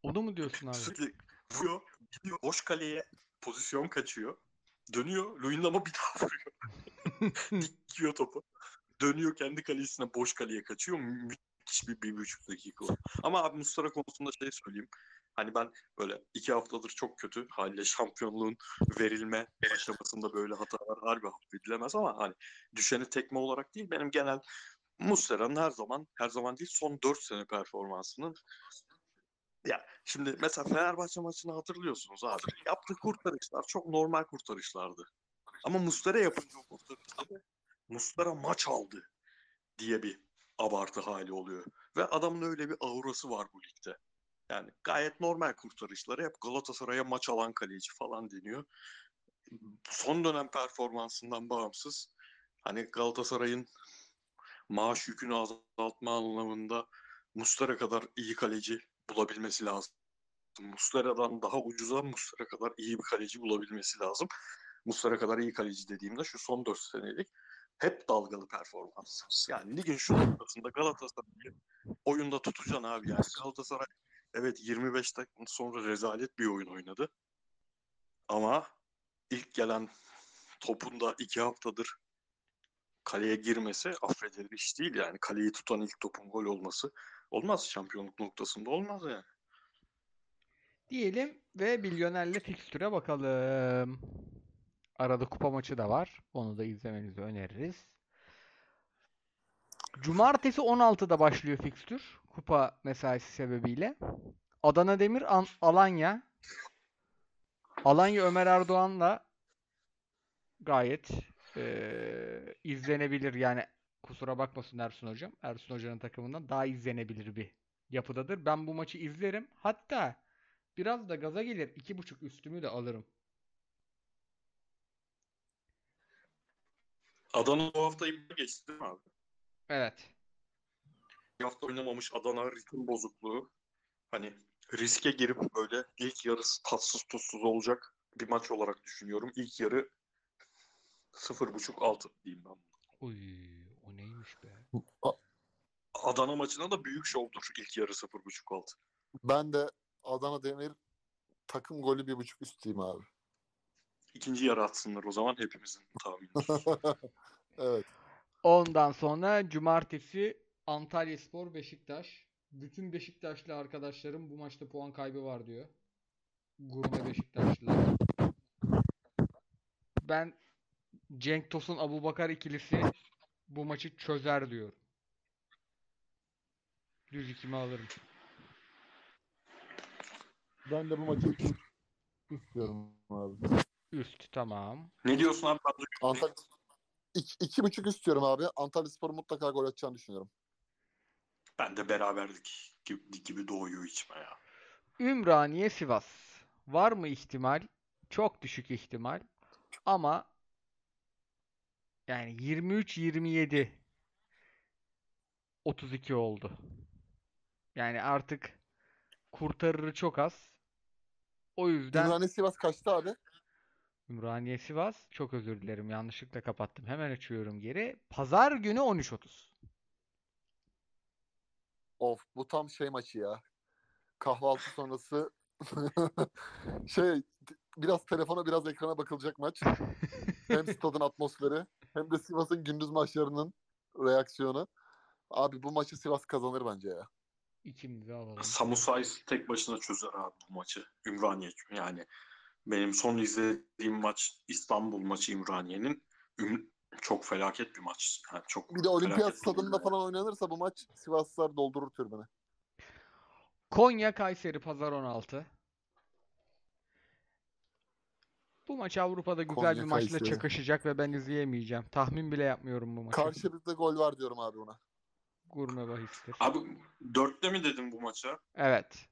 Onu mu diyorsun abi? Sürekli vuruyor, gidiyor boş kaleye pozisyon kaçıyor. Dönüyor, Luyendam'a bir daha vuruyor. Dikiyor topu. Dönüyor kendi kalesine boş kaleye kaçıyor. Müthiş bir bir buçuk dakika. Ama abi Mustara konusunda şey söyleyeyim. Hani ben böyle iki haftadır çok kötü haliyle şampiyonluğun verilme aşamasında böyle hatalar harbi affedilemez ama hani düşeni tekme olarak değil benim genel Muslera'nın her zaman her zaman değil son 4 sene performansının ya şimdi mesela Fenerbahçe maçını hatırlıyorsunuz abi. Yaptığı kurtarışlar çok normal kurtarışlardı. Ama Muslera yapınca o kurtarışları Muslera maç aldı diye bir abartı hali oluyor. Ve adamın öyle bir aurası var bu ligde. Yani gayet normal kurtarışları hep Galatasaray'a maç alan kaleci falan deniyor. Son dönem performansından bağımsız hani Galatasaray'ın maaş yükünü azaltma anlamında Muslera kadar iyi kaleci bulabilmesi lazım. Muslera'dan daha ucuza Muslera kadar iyi bir kaleci bulabilmesi lazım. Muslera kadar iyi kaleci dediğimde şu son 4 senelik hep dalgalı performans. Yani ligin şu noktasında Galatasaray'ı oyunda tutacaksın abi. Yani Galatasaray evet 25 dakika sonra rezalet bir oyun oynadı. Ama ilk gelen topun da 2 haftadır kaleye girmesi affedilir iş değil yani. Kaleyi tutan ilk topun gol olması olmaz şampiyonluk noktasında olmaz yani. Diyelim ve milyonerle fikstüre bakalım. Arada kupa maçı da var. Onu da izlemenizi öneririz. Cumartesi 16'da başlıyor fikstür. Kupa mesaisi sebebiyle. Adana Demir An- Alanya. Alanya Ömer Erdoğan'la gayet eee, izlenebilir. Yani kusura bakmasın Ersun Hocam. Ersun Hoca'nın takımından daha izlenebilir bir yapıdadır. Ben bu maçı izlerim. Hatta biraz da gaza gelir. iki buçuk üstümü de alırım. Adana bu hafta iyi geçti değil mi abi? Evet. Bir hafta oynamamış Adana ritim bozukluğu. Hani riske girip böyle ilk yarısı tatsız tuzsuz olacak bir maç olarak düşünüyorum. İlk yarı 0.5-6 diyeyim ben. Uy, o neymiş be? Adana maçına da büyük şovdur ilk yarı 0.5-6. Ben de Adana Demir takım golü bir buçuk üsteyim abi. İkinci yarı atsınlar o zaman hepimizin tahmini. evet. Ondan sonra cumartesi Antalyaspor Beşiktaş. Bütün Beşiktaşlı arkadaşlarım bu maçta puan kaybı var diyor. Gurme Beşiktaşlılar. Ben Cenk Tosun Abubakar ikilisi bu maçı çözer diyorum. Düz ikimi alırım. Ben de bu maçı istiyorum abi. Üst tamam. ne diyorsun abi? Antalya iki, iki buçuk istiyorum abi. Antalya Spor mutlaka gol atacağını düşünüyorum. Ben de beraberlik gibi, gibi doğuyor içime ya. Ümraniye Sivas. Var mı ihtimal? Çok düşük ihtimal. Ama yani 23 27 32 oldu. Yani artık kurtarırı çok az. O yüzden Ümraniye Sivas kaçtı abi? Ümraniye Sivas çok özür dilerim yanlışlıkla kapattım. Hemen açıyorum geri. Pazar günü 13.30. Of bu tam şey maçı ya. Kahvaltı sonrası şey biraz telefona biraz ekrana bakılacak maç. Hem stadın atmosferi hem de Sivas'ın gündüz maçlarının reaksiyonu. Abi bu maçı Sivas kazanır bence ya. İkimizi alalım. Samu Sais tek başına çözer abi bu maçı. Ümraniye yani. Benim son izlediğim maç İstanbul maçı Ümraniye'nin Üm- çok felaket bir maç. Yani çok Bir de olimpiyat stadında falan oynanırsa bu maç Sivaslılar doldurur türbünü. Konya Kayseri Pazar 16. Bu maç Avrupa'da güzel Konya, bir maçla Kayseri. çakışacak ve ben izleyemeyeceğim. Tahmin bile yapmıyorum bu maçı. Karşılıklı gol var diyorum abi ona. Gurme bahistir. Abi dörtte mi dedim bu maça? Evet.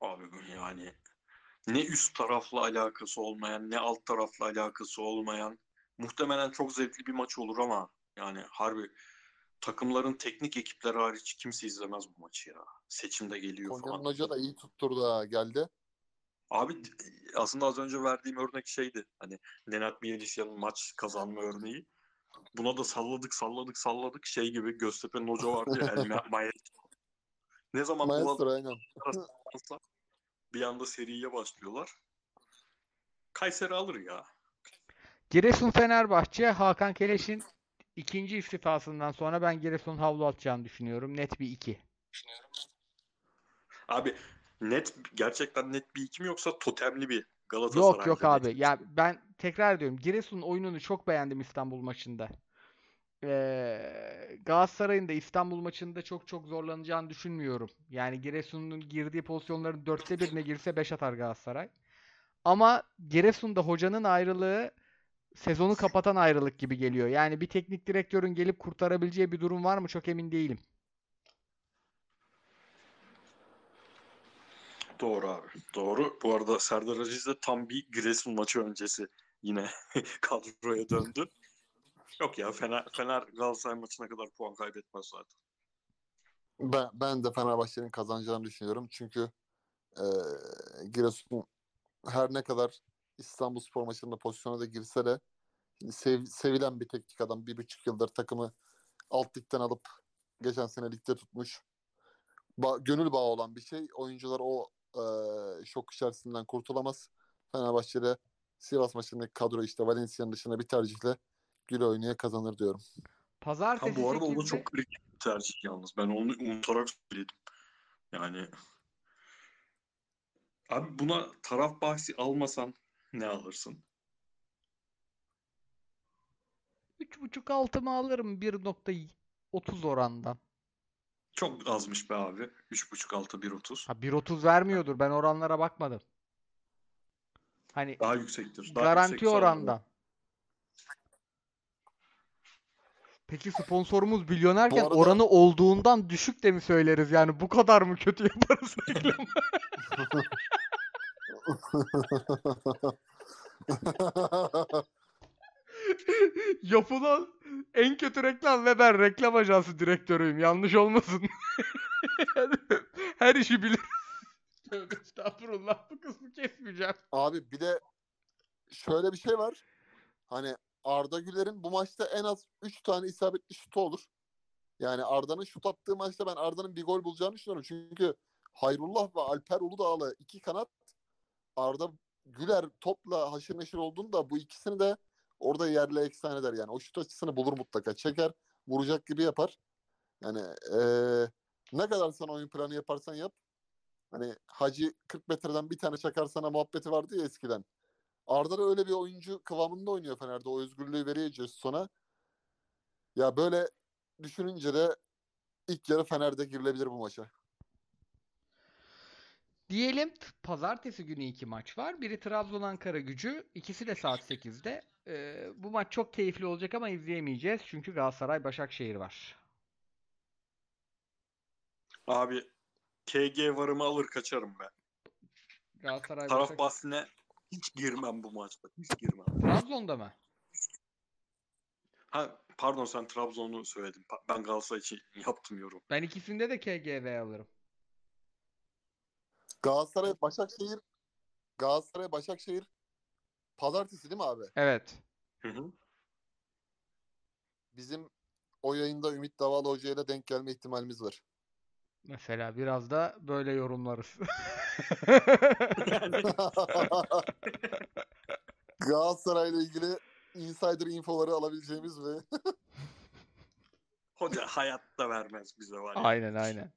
Abi bu yani ne üst tarafla alakası olmayan ne alt tarafla alakası olmayan muhtemelen çok zevkli bir maç olur ama yani harbi takımların teknik ekipleri hariç kimse izlemez bu maçı ya. Seçimde geliyor Konya'nın falan. hoca da iyi tutturdu ha geldi. Abi aslında az önce verdiğim örnek şeydi. Hani Nenad Bielitsa'nın maç kazanma örneği. Buna da salladık salladık salladık şey gibi Göztepe'nin hoca vardı ya El Ma- Maestro. Ne zaman bu Maestro aynen. Bir anda seriye başlıyorlar. Kayseri alır ya. Giresun Fenerbahçe Hakan Keleş'in ikinci istifasından sonra ben Giresun'un havlu atacağını düşünüyorum. Net bir 2. Abi net gerçekten net bir iki mi yoksa totemli bir Galatasaray Yok yok abi. Ya ben tekrar ediyorum. Giresun'un oyununu çok beğendim İstanbul maçında. Ee, Galatasaray'ın da İstanbul maçında çok çok zorlanacağını düşünmüyorum. Yani Giresun'un girdiği pozisyonların dörtte birine girse 5 atar Galatasaray. Ama Giresun'da hocanın ayrılığı sezonu kapatan ayrılık gibi geliyor. Yani bir teknik direktörün gelip kurtarabileceği bir durum var mı çok emin değilim. Doğru abi. Doğru. Bu arada Serdar Aziz de tam bir Giresun maçı öncesi yine kadroya döndü. Yok ya Fener, Fener Galatasaray maçına kadar puan kaybetmez zaten. Ben, ben de Fenerbahçe'nin kazanacağını düşünüyorum. Çünkü e, Giresun her ne kadar İstanbul Spor maçında pozisyona da girse de sev- sevilen bir teknik adam. Bir buçuk yıldır takımı alt ligden alıp geçen sene ligde tutmuş. Ba- gönül bağı olan bir şey. Oyuncular o e, şok içerisinden kurtulamaz. Fenerbahçe'de Sivas maçındaki kadro işte Valencia'nın dışında bir tercihle güle oynaya kazanır diyorum. Ha, Pazartesi bu arada o da 8'de çok kritik bir tercih yalnız. Ben onu unutarak söyledim. Yani abi buna taraf bahsi almasan ne alırsın? 3.5 altımı alırım 1.30 orandan. Çok azmış be abi. 3.5 6 1.30. Ha 1.30 vermiyordur. Ben oranlara bakmadım. Hani Daha yüksektir. Daha garanti yüksek orandan. Peki sponsorumuz milyonerken Bu arada- oranı olduğundan düşük de mi söyleriz? Yani bu kadar mı kötü yaparız reklamı? Yapılan en kötü reklam ve ben reklam ajansı direktörüyüm. Yanlış olmasın. Yani Her işi bilir. Tövbe estağfurullah bu kısmı kesmeyeceğim. Abi bir de şöyle bir şey var. Hani Arda Güler'in bu maçta en az 3 tane isabetli şutu olur. Yani Arda'nın şut attığı maçta ben Arda'nın bir gol bulacağını düşünüyorum. Çünkü Hayrullah ve Alper Uludağlı iki kanat Arda Güler topla haşır neşir olduğunda bu ikisini de orada yerle eksan eder. Yani o şut açısını bulur mutlaka. Çeker, vuracak gibi yapar. Yani eee, ne kadar sen oyun planı yaparsan yap. Hani Hacı 40 metreden bir tane çakar sana muhabbeti vardı ya eskiden. Arda da öyle bir oyuncu kıvamında oynuyor Fener'de. O özgürlüğü veriyor Jesus'a. Ya böyle düşününce de ilk yarı Fener'de girilebilir bu maça. Diyelim pazartesi günü iki maç var. Biri Trabzon Ankara Gücü. ikisi de saat 8'de. Ee, bu maç çok keyifli olacak ama izleyemeyeceğiz. Çünkü Galatasaray Başakşehir var. Abi KG varımı alır kaçarım ben. Galatasaray Taraf Başak- bahsine hiç girmem bu maçta. Hiç girmem. Trabzon'da mı? Ha pardon sen Trabzon'u söyledin. Ben Galatasaray için yaptım yorum. Ben ikisinde de KGV alırım. Galatasaray Başakşehir Galatasaray Başakşehir pazartesi değil mi abi? Evet. Hı hı. Bizim o yayında Ümit Davalı Hoca ile denk gelme ihtimalimiz var. Mesela biraz da böyle yorumlarız. Galatasaray'la ilgili insider infoları alabileceğimiz ve Hoca hayatta vermez bize var ya. Aynen aynen.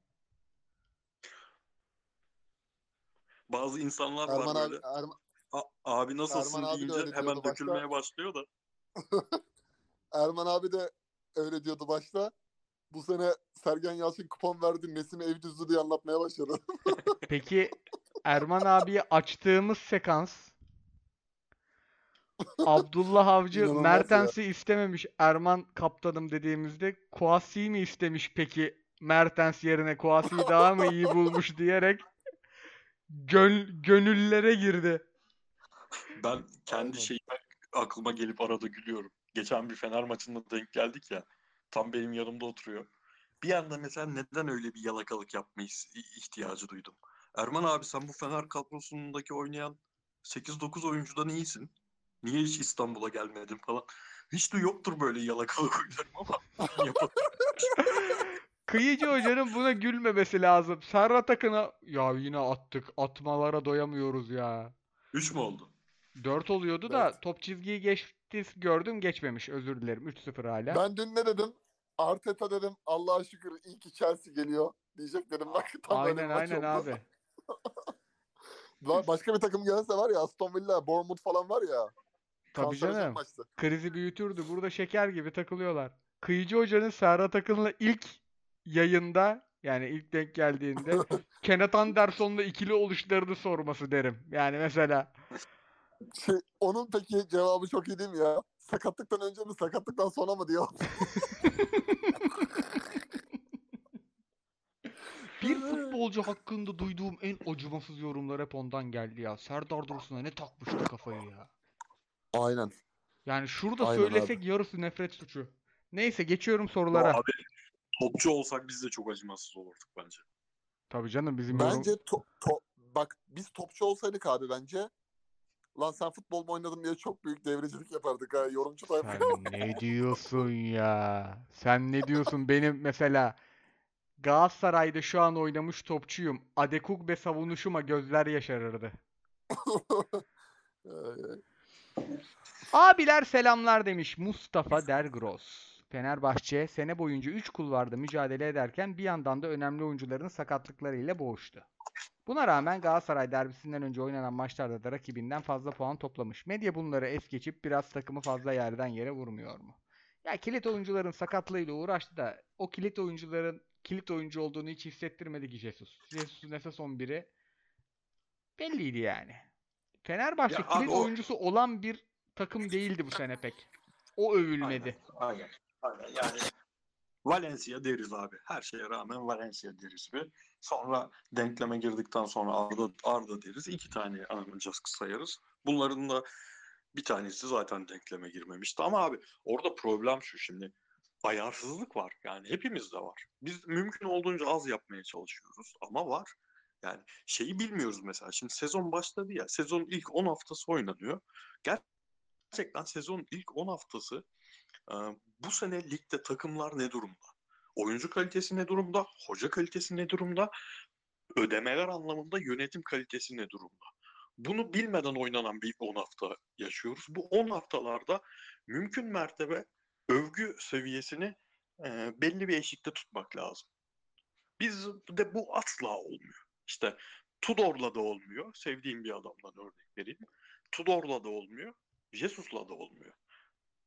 Bazı insanlar Erman var abi böyle. Erman, "A- abi nasılsın Erman abi de deyince hemen başta. dökülmeye başlıyor da. Erman abi de öyle diyordu başta. Bu sene Sergen Yalçın kupon verdi. Nesim ev düzdü diye anlatmaya başladı. Peki Erman abiye açtığımız sekans Abdullah Avcı İnanılmaz ya. Mertens'i istememiş Erman kaptanım dediğimizde Kouassi'yi mi istemiş peki Mertens yerine Kouassi'yi daha mı iyi bulmuş diyerek gön- gönüllere girdi. Ben kendi şeyime aklıma gelip arada gülüyorum. Geçen bir Fener maçında denk geldik ya. Tam benim yanımda oturuyor. Bir anda mesela neden öyle bir yalakalık yapma is- ihtiyacı duydum. Erman abi sen bu Fener kadrosundaki oynayan 8-9 oyuncudan iyisin. Niye hiç İstanbul'a gelmedin falan. Hiç de yoktur böyle yalakalı huylarım ama. Kıyıcı hocanın buna gülmemesi lazım. Serhat Akın'a ya yine attık. Atmalara doyamıyoruz ya. 3 mü oldu? 4 oluyordu da Evet. top çizgiyi geçti gördüm geçmemiş. Özür dilerim. 3-0 hala. Ben dün ne dedim? Arteta dedim. Allah'a şükür iyi ki Chelsea geliyor. Diyecek dedim. Bak tam Aynen aynen oldu. abi. Başka bir takım gelse var ya Aston Villa, Bournemouth falan var ya. Tabii canım. maçtı. Krizi büyütürdü. Burada şeker gibi takılıyorlar. Kıyıcı Hoca'nın Serhat Akın'la ilk yayında yani ilk denk geldiğinde Kenneth Anderson'la ikili oluşlarını sorması derim. Yani mesela Şey, onun peki cevabı çok iyi değil mi ya? Sakatlıktan önce mi sakatlıktan sonra mı diyor. bir futbolcu hakkında duyduğum en acımasız yorumlar hep ondan geldi ya. Serdar Dursun'a ne takmıştı kafayı ya. Aynen. Yani şurada Aynen abi. söylesek yarısı nefret suçu. Neyse geçiyorum Ya sorulara. abi topçu olsak biz de çok acımasız olurduk bence. Tabii canım bizim yorum... Bence to- to- bak biz topçu olsaydık abi bence lan sen futbol mu oynadın diye çok büyük devrecilik yapardık ha yorumcu tayfa. Sen ne diyorsun ya? Sen ne diyorsun? Benim mesela Galatasaray'da şu an oynamış topçuyum. Adekugbe savunuşuma gözler yaşarırdı. Abiler selamlar demiş Mustafa Dergros. Fenerbahçe sene boyunca 3 kulvarda mücadele ederken bir yandan da önemli oyuncuların sakatlıklarıyla boğuştu. Buna rağmen Galatasaray derbisinden önce oynanan maçlarda da rakibinden fazla puan toplamış. Medya bunları es geçip biraz takımı fazla yerden yere vurmuyor mu? Ya kilit oyuncuların sakatlığıyla uğraştı da o kilit oyuncuların kilit oyuncu olduğunu hiç hissettirmedi ki Jesus. Jesus'un esas 11'i belliydi yani. Fenerbahçe Ya kilit o- oyuncusu olan bir takım değildi bu sene pek. O övülmedi. Aynen. Aynen. Yani Valencia deriz abi. Her şeye rağmen Valencia deriz bir. Sonra denkleme girdikten sonra Arda, Arda deriz. İki tane ancak sayarız. Bunların da bir tanesi zaten denkleme girmemişti. Ama abi orada problem şu şimdi. Ayarsızlık var. Yani hepimizde var. Biz mümkün olduğunca az yapmaya çalışıyoruz. Ama var. Yani şeyi bilmiyoruz mesela. Şimdi sezon başladı ya. Sezonun ilk 10 haftası oynanıyor. Gerçekten sezonun ilk 10 haftası bu sene ligde takımlar ne durumda? Oyuncu kalitesi ne durumda? Hoca kalitesi ne durumda? Ödemeler anlamında yönetim kalitesi ne durumda? Bunu bilmeden oynanan bir 10 hafta yaşıyoruz. Bu 10 haftalarda mümkün mertebe övgü seviyesini e, belli bir eşikte tutmak lazım. Biz de bu asla olmuyor. İşte Tudor'la da olmuyor. Sevdiğim bir adamdan örnek vereyim. Tudor'la da olmuyor. Jesus'la da olmuyor.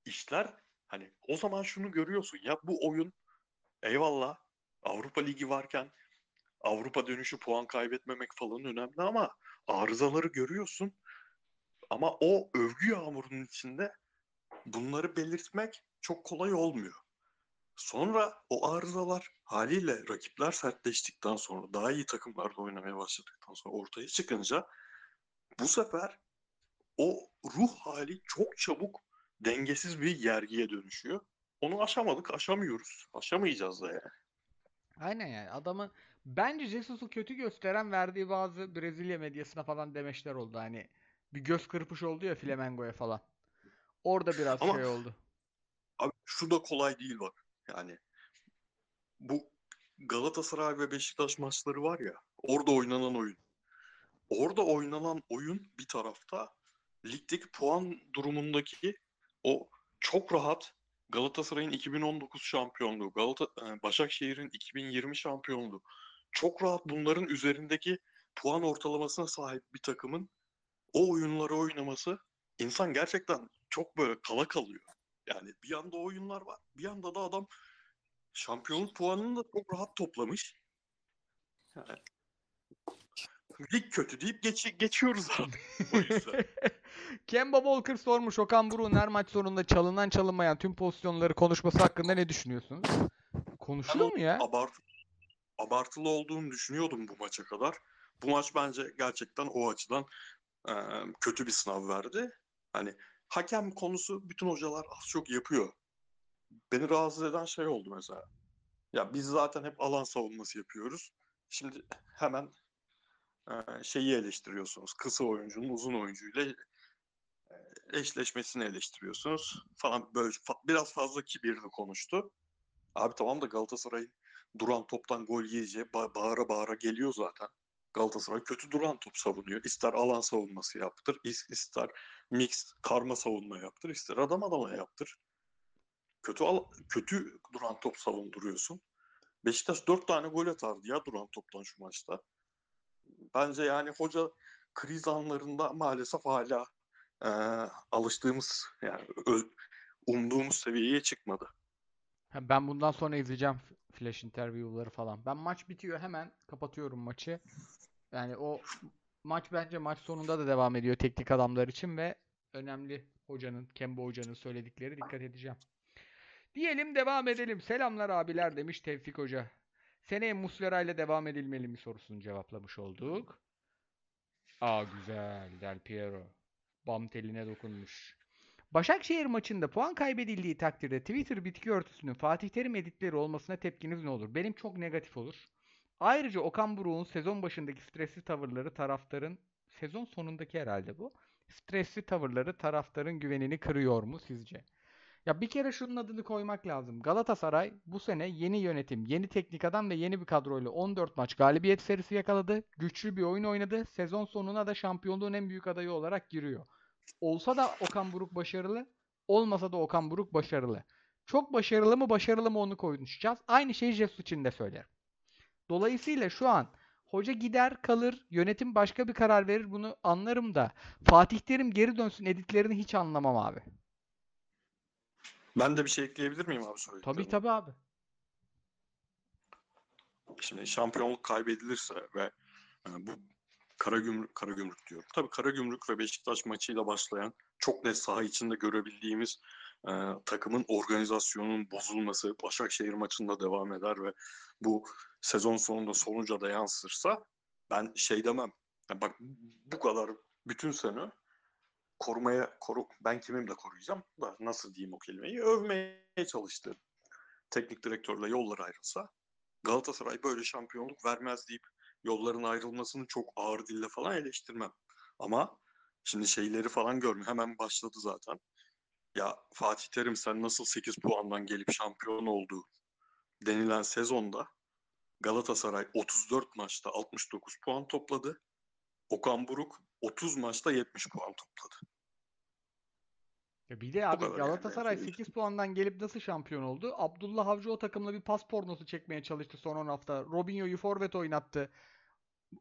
İşler Hani o zaman şunu görüyorsun ya bu oyun eyvallah Avrupa Ligi varken Avrupa dönüşü puan kaybetmemek falan önemli ama arızaları görüyorsun. Ama o övgü yağmurunun içinde bunları belirtmek çok kolay olmuyor. Sonra o arızalar haliyle rakipler sertleştikten sonra daha iyi takımlarda oynamaya başladıktan sonra ortaya çıkınca bu sefer o ruh hali çok çabuk dengesiz bir yergiye dönüşüyor. Onu aşamadık, aşamıyoruz. Aşamayacağız da yani. Aynen yani adamı bence Jesus'u kötü gösteren verdiği bazı Brezilya medyasına falan demeçler oldu. Hani bir göz kırpış oldu ya Flamengo'ya falan. Orada biraz Ama- şey oldu. Abi şu da kolay değil bak. Yani bu Galatasaray ve Beşiktaş maçları var ya, orada oynanan oyun. Orada oynanan oyun bir tarafta ligdeki puan durumundaki o çok rahat Galatasaray'ın 2019 şampiyonluğu, Galata e, Başakşehir'in 2020 şampiyonluğu. Çok rahat bunların üzerindeki puan ortalamasına sahip bir takımın o oyunları oynaması insan gerçekten çok böyle kala kalıyor. Yani bir yanda oyunlar var, bir yanda da adam şampiyonluk puanını da çok rahat toplamış. Lig kötü deyip geç, geçiyoruz abi. O yüzden. Kemba Walker sormuş Okan Buruk'un her maç sonunda çalınan çalınmayan tüm pozisyonları konuşması hakkında ne düşünüyorsunuz? Konuşuyor mu ya? Abart abartılı olduğunu düşünüyordum bu maça kadar. Bu maç bence gerçekten o açıdan e, kötü bir sınav verdi. Hani hakem konusu bütün hocalar az çok yapıyor. Beni rahatsız eden şey oldu mesela. Ya biz zaten hep alan savunması yapıyoruz. Şimdi hemen şeyi eleştiriyorsunuz. Kısa oyuncunun uzun oyuncuyla eşleşmesini eleştiriyorsunuz falan böyle biraz fazla kibirli konuştu. Abi tamam da Galatasaray duran toptan gol yiyeceği ba- bağıra bağıra geliyor zaten. Galatasaray kötü duran top savunuyor. İster alan savunması yaptır, is- ister mix karma savunma yaptır, ister adam adama yaptır. Kötü al kötü duran top savunduruyorsun. Beşiktaş dört tane gol atardı ya duran toptan şu maçta. Bence yani hoca kriz anlarında maalesef hala e, alıştığımız yani ö- umduğumuz seviyeye çıkmadı. Ben bundan sonra izleyeceğim flash interview'ları falan. Ben maç bitiyor hemen kapatıyorum maçı. Yani o maç bence maç sonunda da devam ediyor teknik adamlar için ve önemli hocanın, Kemba hocanın söyledikleri dikkat edeceğim. Diyelim devam edelim. Selamlar abiler demiş Tevfik Hoca. Seneye Muslera ile devam edilmeli mi sorusunu cevaplamış olduk. Aa güzel Del Piero. Bam teline dokunmuş. Başakşehir maçında puan kaybedildiği takdirde Twitter bitki örtüsünün Fatih Terim editleri olmasına tepkiniz ne olur? Benim çok negatif olur. Ayrıca Okan Buruk'un sezon başındaki stresli tavırları taraftarın sezon sonundaki herhalde bu. Stresli tavırları taraftarın güvenini kırıyor mu sizce? Ya bir kere şunun adını koymak lazım. Galatasaray bu sene yeni yönetim, yeni teknik adam ve yeni bir kadroyla 14 maç galibiyet serisi yakaladı. Güçlü bir oyun oynadı. Sezon sonuna da şampiyonluğun en büyük adayı olarak giriyor. Olsa da Okan Buruk başarılı, olmasa da Okan Buruk başarılı. Çok başarılı mı başarılı mı onu konuşacağız. Aynı şeyi Jesus için de söylerim. Dolayısıyla şu an hoca gider kalır, yönetim başka bir karar verir bunu anlarım da Fatih Terim geri dönsün editlerini hiç anlamam abi. Ben de bir şey ekleyebilir miyim abi söylediklerine? Tabii tabii abi. Şimdi şampiyonluk kaybedilirse ve e, bu Karagümrük, Karagümrük diyorum. Tabii Karagümrük ve Beşiktaş maçıyla başlayan çok net saha içinde görebildiğimiz e, takımın organizasyonunun bozulması Başakşehir maçında devam eder ve bu sezon sonunda sonuca da yansırsa ben şey demem. Ya bak bu kadar bütün sene korumaya koru ben kimimle koruyacağım da nasıl diyeyim o kelimeyi övmeye çalıştı. Teknik direktörle yollar ayrılsa Galatasaray böyle şampiyonluk vermez deyip yolların ayrılmasını çok ağır dille falan eleştirmem. Ama şimdi şeyleri falan görmüyor. Hemen başladı zaten. Ya Fatih Terim sen nasıl 8 puandan gelip şampiyon oldu denilen sezonda Galatasaray 34 maçta 69 puan topladı. Okan Buruk 30 maçta 70 puan topladı. Ya bir de abi kadar yani. Galatasaray 8 puandan gelip nasıl şampiyon oldu? Abdullah Avcı o takımla bir pas pornosu çekmeye çalıştı son 10 hafta. Robinho'yu forvet oynattı.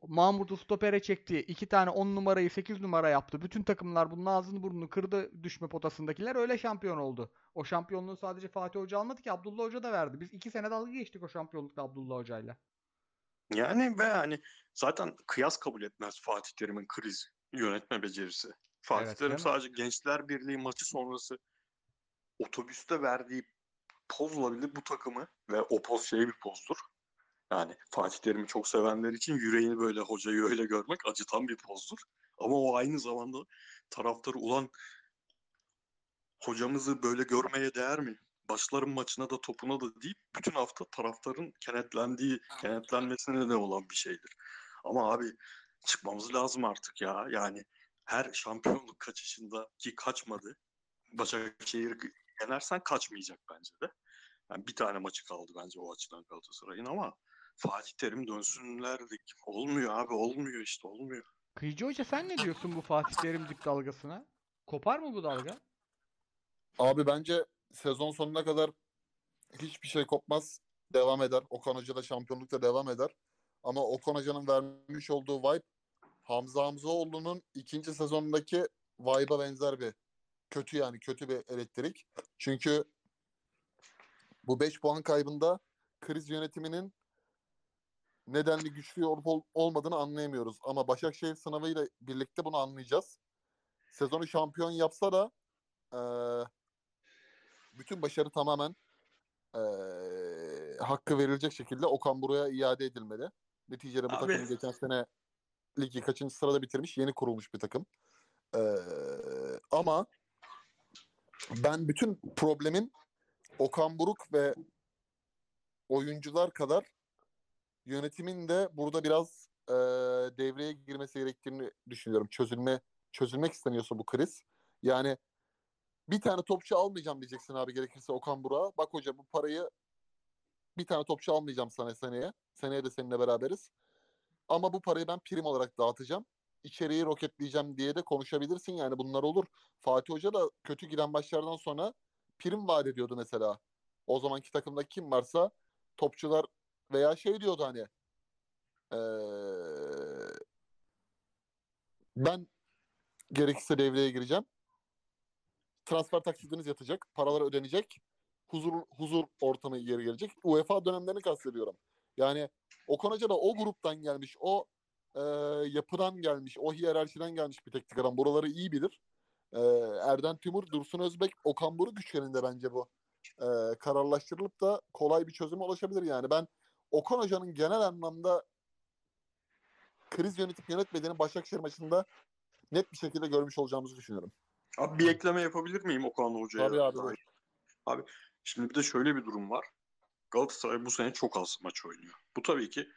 Mahmut'u stopere çekti. 2 tane 10 numarayı 8 numara yaptı. Bütün takımlar bunun ağzını burnunu kırdı düşme potasındakiler. Öyle şampiyon oldu. O şampiyonluğu sadece Fatih Hoca almadı ki Abdullah Hoca da verdi. Biz 2 sene dalga geçtik o şampiyonlukta Abdullah Hoca'yla. Yani ve hani zaten kıyas kabul etmez Fatih Terim'in kriz yönetme becerisi. Fatih Evet, Terim sadece Gençler Birliği maçı sonrası otobüste verdiği pozla bile bu takımı ve o poz şey bir pozdur. Yani Fatih Terim'i çok sevenler için yüreğini böyle hocayı öyle görmek acıtan bir pozdur. Ama o aynı zamanda taraftarı ulan hocamızı böyle görmeye değer mi? Başların maçına da topuna da deyip bütün hafta taraftarın kenetlendiği, kenetlenmesine neden olan bir şeydir. Ama abi çıkmamız lazım artık ya. Yani her şampiyonluk kaçışında ki kaçmadı. Başakşehir yenersen kaçmayacak bence de. Yani bir tane maçı kaldı bence o açıdan Galatasaray'ın ama Fatih Terim dönsünler dedik. Olmuyor abi olmuyor işte olmuyor. Kıyıcı Hoca sen ne diyorsun bu Fatih Terimcik dalgasına? Kopar mı bu dalga? Abi bence sezon sonuna kadar hiçbir şey kopmaz. Devam eder. Okan Hoca da şampiyonlukta devam eder. Ama Okan Hoca'nın vermiş olduğu vibe Hamza Hamzaoğlu'nun ikinci sezonundaki vibe'a benzer bir kötü yani kötü bir elektrik. Çünkü bu 5 puan kaybında kriz yönetiminin nedenli güçlü olup ol- olmadığını anlayamıyoruz. Ama Başakşehir sınavıyla birlikte bunu anlayacağız. Sezonu şampiyon yapsa da eee, bütün başarı tamamen eee, hakkı verilecek şekilde Okan Buruk'a iade edilmeli. Neticede bu Abi- takım geçen sene ligi kaçıncı sırada bitirmiş, yeni kurulmuş bir takım. Eee, ama ben bütün problemin Okan Buruk ve oyuncular kadar yönetimin de burada biraz e, devreye girmesi gerektiğini düşünüyorum. Çözülme çözülmek isteniyorsa bu kriz. Yani bir tane topçu almayacağım diyeceksin abi gerekirse Okan Burak'a. Bak hoca bu parayı bir tane topçu almayacağım sana seneye. Seneye de seninle beraberiz. Ama bu parayı ben prim olarak dağıtacağım. İçeriği roketleyeceğim diye de konuşabilirsin yani bunlar olur. Fatih Hoca da kötü giden başlardan sonra prim vaat ediyordu mesela. O zamanki takımda kim varsa topçular veya şey diyordu hani eee, ben gerekirse devreye gireceğim. Transfer taksitiniz yatacak. Paralar ödenecek. Huzur huzur ortamı geri gelecek. UEFA dönemlerini kastediyorum. Yani Okan Hoca da o gruptan gelmiş. O e, yapıdan gelmiş. O hiyerarşiden gelmiş bir teknik adam. Buraları iyi bilir. E, Erden Timur, Dursun Özbek, Okan Buruk üçgeninde bence bu e, kararlaştırılıp da kolay bir çözüme ulaşabilir yani. Ben Okan Hoca'nın genel anlamda kriz yönetip yönetmediğini Başakşehir maçında net bir şekilde görmüş olacağımızı düşünüyorum. Abi bir ekleme yapabilir miyim Okan Hoca'ya? Tabii abi, dair? Abi şimdi bir de şöyle bir durum var. Galatasaray bu sene çok az maç oynuyor. Bu tabii ki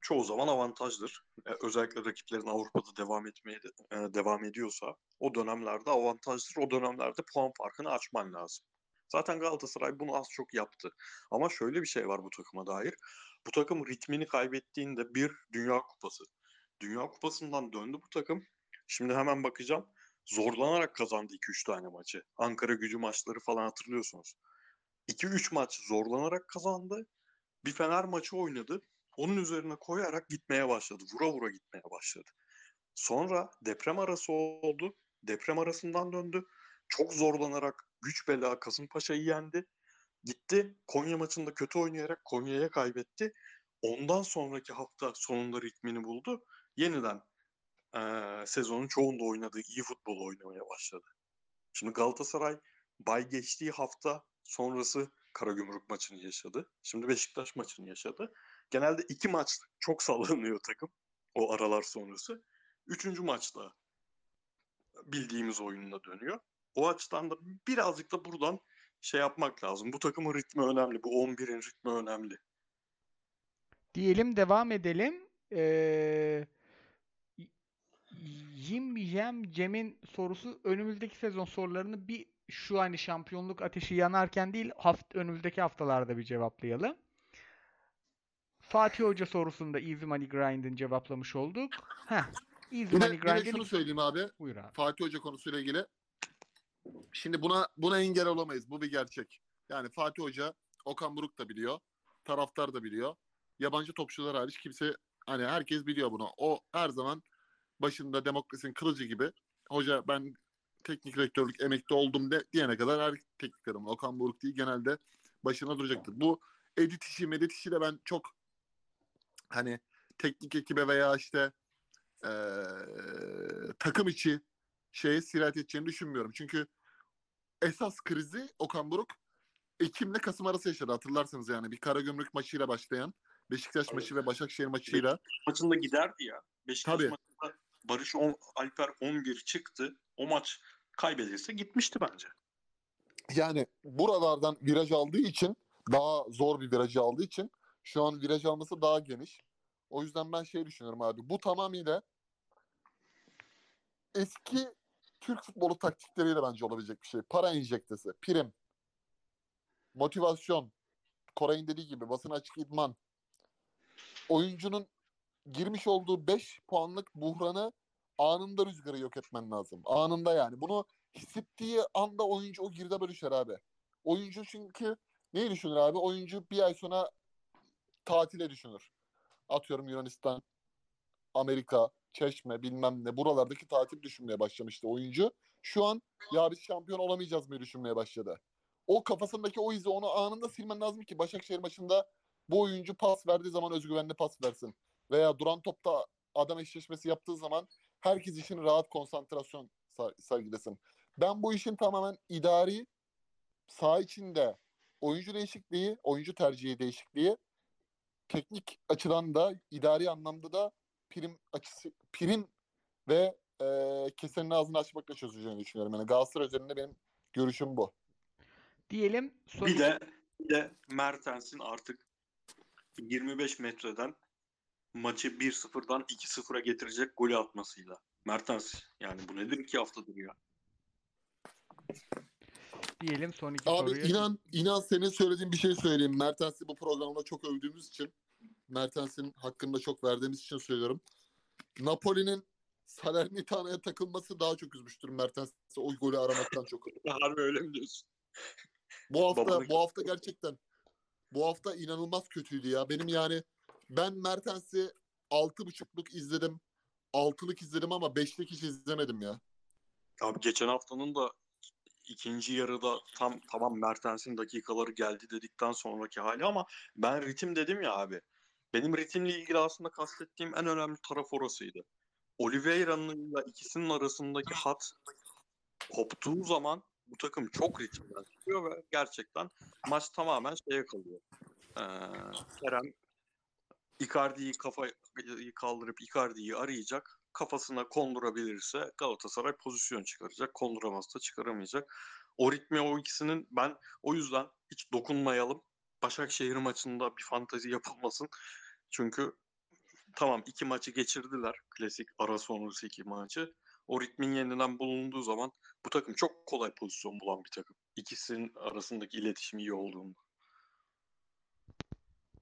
çoğu zaman avantajdır. E, özellikle rakiplerin Avrupa'da devam etmeye de- e, devam ediyorsa o dönemlerde avantajdır. O dönemlerde puan farkını açman lazım. Zaten Galatasaray bunu az çok yaptı. Ama şöyle bir şey var bu takıma dair. Bu takım ritmini kaybettiğinde bir Dünya Kupası. Dünya Kupası'ndan döndü bu takım. Şimdi hemen bakacağım. Zorlanarak kazandı 2-3 tane maçı. Ankara gücü maçları falan hatırlıyorsunuz. 2-3 maç zorlanarak kazandı. Bir Fener maçı oynadı. Onun üzerine koyarak gitmeye başladı. Vura vura gitmeye başladı. Sonra deprem arası oldu. Deprem arasından döndü. Çok zorlanarak güç bela Kasımpaşa'yı yendi. Gitti Konya maçında kötü oynayarak Konya'ya kaybetti. Ondan sonraki hafta sonunda ritmini buldu. Yeniden eee, sezonun çoğunda oynadığı iyi futbol oynamaya başladı. Şimdi Galatasaray bay geçtiği hafta sonrası Karagümrük maçını yaşadı. Şimdi Beşiktaş maçını yaşadı. Genelde iki maç çok sallanıyor takım o aralar sonrası. Üçüncü maçta bildiğimiz oyununa dönüyor. O açıdan da birazcık da buradan şey yapmak lazım. Bu takımın ritmi önemli. Bu 11'in ritmi önemli. Diyelim devam edelim. Ee, Yim Yem Cem'in sorusu önümüzdeki sezon sorularını bir şu hani şampiyonluk ateşi yanarken değil haft önümüzdeki haftalarda bir cevaplayalım. Fatih Hoca sorusunda Easy Money Grind'in cevaplamış olduk. Heh. Easy Money Grind'in şunu söyleyeyim abi. buyur abi. Fatih Hoca konusuyla ilgili. Şimdi buna buna engel olamayız. Bu bir gerçek. Yani Fatih Hoca, Okan Buruk da biliyor. Taraftar da biliyor. Yabancı topçular hariç kimse hani herkes biliyor bunu. O her zaman başında demokrasinin kılıcı gibi. Hoca ben teknik direktörlük emekli oldum de, diyene kadar her teknik adamın Okan Buruk değil genelde başına duracaktır. Bu edit işi medit işi de ben çok hani teknik ekibe veya işte eee, takım içi şeye sirayet edeceğini düşünmüyorum. Çünkü esas krizi Okan Buruk Ekim'le Kasım arası yaşadı hatırlarsanız yani. Bir Karagümrük maçıyla başlayan Beşiktaş Tabii. maçı ve Başakşehir maçıyla. Maçında giderdi ya. Beşiktaş Tabii. maçında Barış on, Alper 11 çıktı. O maç kaybedilse gitmişti bence. Yani buralardan viraj aldığı için daha zor bir viraj aldığı için şu an viraj alması daha geniş. O yüzden ben şey düşünüyorum abi. Bu tamamıyla eski Türk futbolu taktikleriyle bence olabilecek bir şey. Para enjektesi, prim, motivasyon, Koray'ın dediği gibi basın açık idman. Oyuncunun girmiş olduğu 5 puanlık buhranı anında rüzgarı yok etmen lazım. Anında yani. Bunu hissettiği anda oyuncu o girdaba düşer abi. Oyuncu çünkü neyi düşünür abi? Oyuncu bir ay sonra tatile düşünür. Atıyorum Yunanistan, Amerika, Çeşme bilmem ne buralardaki tatil düşünmeye başlamıştı oyuncu. Şu an ya biz şampiyon olamayacağız mı düşünmeye başladı. O kafasındaki o izi onu anında silmen lazım ki Başakşehir maçında bu oyuncu pas verdiği zaman özgüvenli pas versin. Veya duran topta adam eşleşmesi yaptığı zaman herkes için rahat konsantrasyon sa- sergilesin. Ben bu işin tamamen idari saha içinde oyuncu değişikliği, oyuncu tercihi değişikliği teknik açıdan da idari anlamda da prim açısı prim ve e, kesenin ağzını açmakla çözeceğini düşünüyorum. Yani Galatasaray üzerinde benim görüşüm bu. Diyelim son Bir de, bir de Mertens'in artık 25 metreden maçı 1-0'dan 2-0'a getirecek golü atmasıyla. Mertens yani bu nedir iki haftadır ya. Diyelim son iki Abi soruya. inan inan senin söylediğin bir şey söyleyeyim. Mertens'i bu programda çok övdüğümüz için Mertens'in hakkında çok verdiğimiz için söylüyorum. Napoli'nin Salernitaná'ya takılması daha çok üzmüştür Mertens'i o golü aramaktan çok. Harbi öyle mi diyorsun? Bu hafta Babanın- bu hafta gerçekten bu hafta inanılmaz kötüydü ya. Benim yani ben Mertens'i altı buçukluk izledim. Altılık izledim ama beşlik hiç izlemedim ya. Abi geçen haftanın da ikinci yarıda tam tamam Mertens'in dakikaları geldi dedikten sonraki hali ama ben ritim dedim ya abi. Benim ritimle ilgili aslında kastettiğim en önemli taraf orasıydı. Oliveira'nın ikisinin arasındaki hat koptuğu zaman bu takım çok ritimden çıkıyor ve gerçekten maç tamamen şeye kalıyor. Ee, Kerem Icardi'yi kafayı kaldırıp Icardi'yi arayacak. Kafasına kondurabilirse Galatasaray pozisyon çıkaracak. Konduramazsa çıkaramayacak. O ritmi o ikisinin ben o yüzden hiç dokunmayalım. Başakşehir maçında bir fantazi yapılmasın. Çünkü tamam iki maçı geçirdiler. Klasik ara sonrası iki maçı. O ritmin yeniden bulunduğu zaman bu takım çok kolay pozisyon bulan bir takım. İkisinin arasındaki iletişim iyi olduğunda.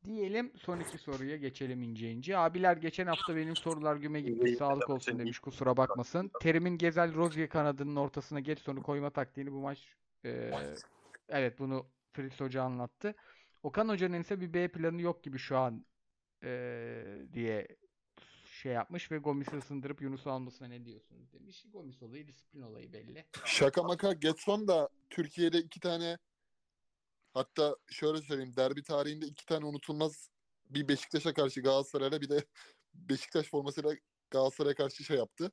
Diyelim son iki soruya geçelim ince ince. Abiler geçen hafta benim sorular güme gitti. Sağlık olsun demiş. Kusura bakmasın. Terim'in Gezel Rozge kanadının ortasına geç sonu koyma taktiğini bu maç e, evet bunu Fritz Hoca anlattı. Okan Hoca'nın ise bir B planı yok gibi şu an e, diye şey yapmış ve Gomis'i ısındırıp Yunus'u almasına ne diyorsunuz demiş. Gomis olayı disiplin olayı belli. Şaka maka Getson da Türkiye'de iki tane hatta şöyle söyleyeyim derbi tarihinde iki tane unutulmaz bir Beşiktaş'a karşı Galatasaray'la bir de Beşiktaş formasıyla Galatasaray'a karşı şey yaptı.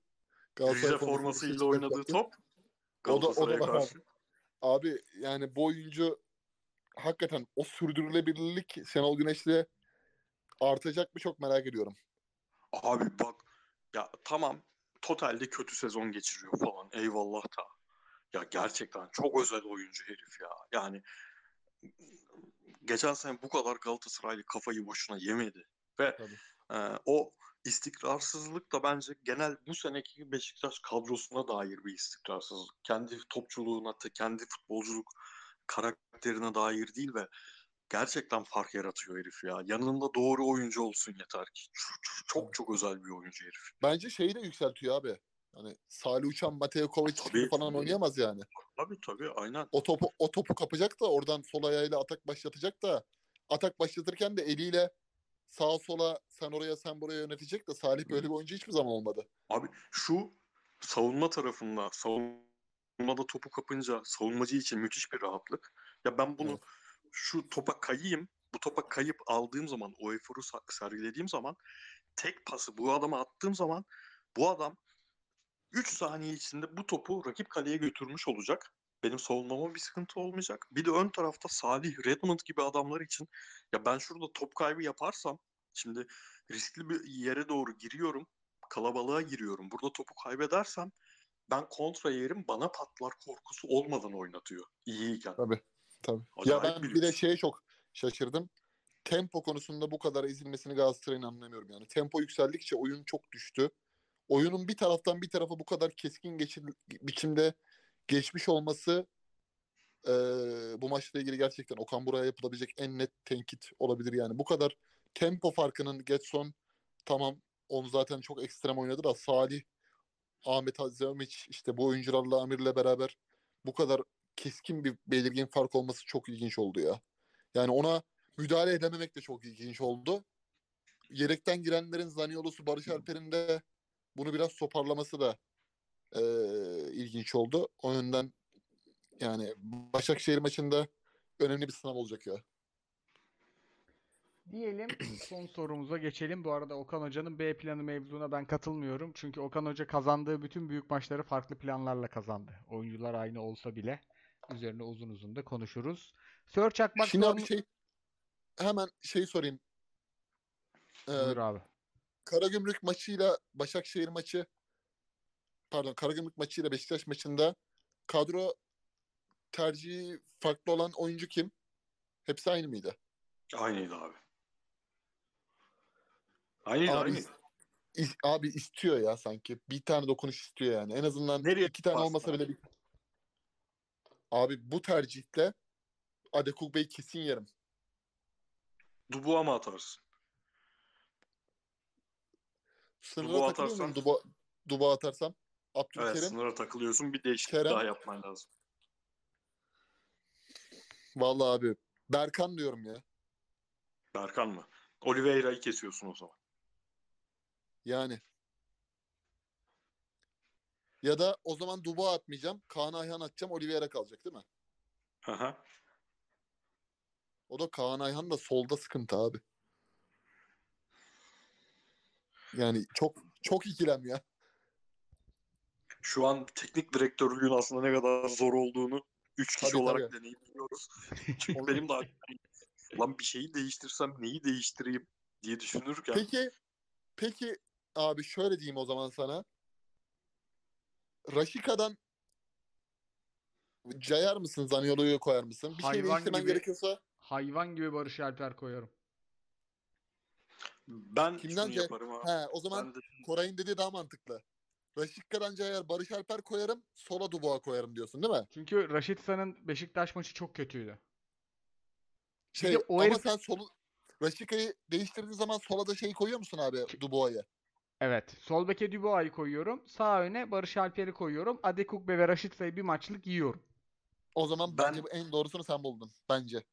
Galatasaray formasıyla Beşiktaş oynadığı yaptı. top O da- o da Galatasaray'a karşı. Abi yani bu oyuncu hakikaten o sürdürülebilirlik Şenol Güneş'le artacak mı çok merak ediyorum. Abi bak ya tamam totalde kötü sezon geçiriyor falan eyvallah da. Ya gerçekten çok özel oyuncu herif ya. Yani geçen sene bu kadar Galatasaraylı kafayı boşuna yemedi. Ve Tabii. e, o istikrarsızlık da bence genel bu seneki Beşiktaş kadrosuna dair bir istikrarsızlık. Kendi topçuluğuna, kendi futbolculuk karakterine dair değil ve gerçekten fark yaratıyor herif ya. Yanında doğru oyuncu olsun yeter ki. Çok çok, çok, çok özel bir oyuncu herif. Bence şeyi de yükseltiyor abi. Hani Salih Uçan, Mateo gibi Tabii, falan tabii. oynayamaz yani. Tabii tabii aynen. O topu o topu kapacak da oradan sol ayağıyla atak başlatacak da atak başlatırken de eliyle sağa sola sen oraya sen buraya yönetecek de Salih böyle bir oyuncu hiçbir zaman olmadı. Abi şu savunma tarafında savunmada topu kapınca savunmacı için müthiş bir rahatlık. Ya ben bunu Evet. şu topa kayayım, bu topa kayıp aldığım zaman, o eforu sergilediğim zaman tek pası bu adama attığım zaman bu adam 3 saniye içinde bu topu rakip kaleye götürmüş olacak. Benim savunmama bir sıkıntı olmayacak. Bir de ön tarafta Salih, Redmond gibi adamlar için ya ben şurada top kaybı yaparsam şimdi riskli bir yere doğru giriyorum. Kalabalığa giriyorum. Burada topu kaybedersem ben kontra yerim bana patlar korkusu olmadan oynatıyor. İyiyken. Tabii. Tabii. Acayip ya ben bir de şeye çok şaşırdım. Tempo konusunda bu kadar ezilmesini Galatasaray'ın anlamıyorum yani. Tempo yükseldikçe oyun çok düştü. Oyunun bir taraftan bir tarafa bu kadar keskin geçir, biçimde geçmiş olması eee, bu maçla ilgili gerçekten Okan Buraya yapılabilecek en net tenkit olabilir yani. Bu kadar tempo farkının Getson tamam onu zaten çok ekstrem oynadı da Salih, Ahmet Hazramiç işte bu oyuncularla Amir'le beraber bu kadar keskin bir belirgin fark olması çok ilginç oldu ya. Yani ona müdahale edememek de çok ilginç oldu. Yedekten girenlerin Zaniolo'su, Barış Alper'in de bunu biraz toparlaması da eee, ilginç oldu. O yönden yani Başakşehir maçında önemli bir sınav olacak ya. Diyelim son sorumuza geçelim. Bu arada Okan Hoca'nın B planı mevzuna ben katılmıyorum. Çünkü Okan Hoca kazandığı bütün büyük maçları farklı planlarla kazandı. Oyuncular aynı olsa bile üzerine uzun uzun da konuşuruz. Sör Çakmak Şimdi abi sorunu- şey hemen şey sorayım. Ee, Buyur abi. Karagümrük maçıyla Başakşehir maçı pardon Karagümrük maçıyla Beşiktaş maçında kadro tercihi farklı olan oyuncu kim? Hepsi aynı mıydı? Aynıydı abi. Aynı Abi, aynı. is- is- abi istiyor ya sanki. Bir tane dokunuş istiyor yani. En azından Nereye iki tane olmasa abi? bile bir... Abi bu tercihle Adekugbe'yi kesin yerim. Dubuğa mı atarsın? Sınıra muyum atarsan- Duba, Duba atarsam? Evet Abdülkerim. sınıra takılıyorsun. Bir değişiklik Kerem. daha yapman lazım. Vallahi abi. Berkan diyorum ya. Berkan mı? Oliveira'yı kesiyorsun o zaman. Yani. Ya da o zaman Duba atmayacağım. Kaan Ayhan atacağım. Oliveira kalacak değil mi? Hı. O da Kaan Ayhan da solda sıkıntı abi. Yani çok çok ikilem ya. Şu an teknik direktörlüğün aslında ne kadar zor olduğunu 3 kişi Tabii, olarak tabii. deneyimliyoruz. Çünkü benim de lan bir şeyi değiştirsem neyi değiştireyim diye düşünürken Peki peki abi şöyle diyeyim o zaman sana. Raşika'dan cayar mısın? Zaniolo'yu koyar mısın? Bir şey Hayvan değiştirmen gibi- gerekiyorsa Hayvan gibi Barış Alper koyarım. Ben Kimden şunu ce- yaparım abi. he o zaman de Koray'ın dediği daha mantıklı. Raşika'dan cayar Barış Alper koyarım. Sola Dubois koyarım diyorsun değil mi? Çünkü Raşitsa'nın Beşiktaş maçı çok kötüydü. Şey de o ama herif- sen solu Raşika'yı değiştirdiğin zaman sola da şey koyuyor musun abi Dubois'ı? Evet. Sol beke Dubois'ı koyuyorum. Sağ öne Barış Alper'i koyuyorum. Adekugbe ve Raşitsa'yı bir maçlık yiyorum. O zaman Ben- bence en doğrusunu sen buldun. Bence.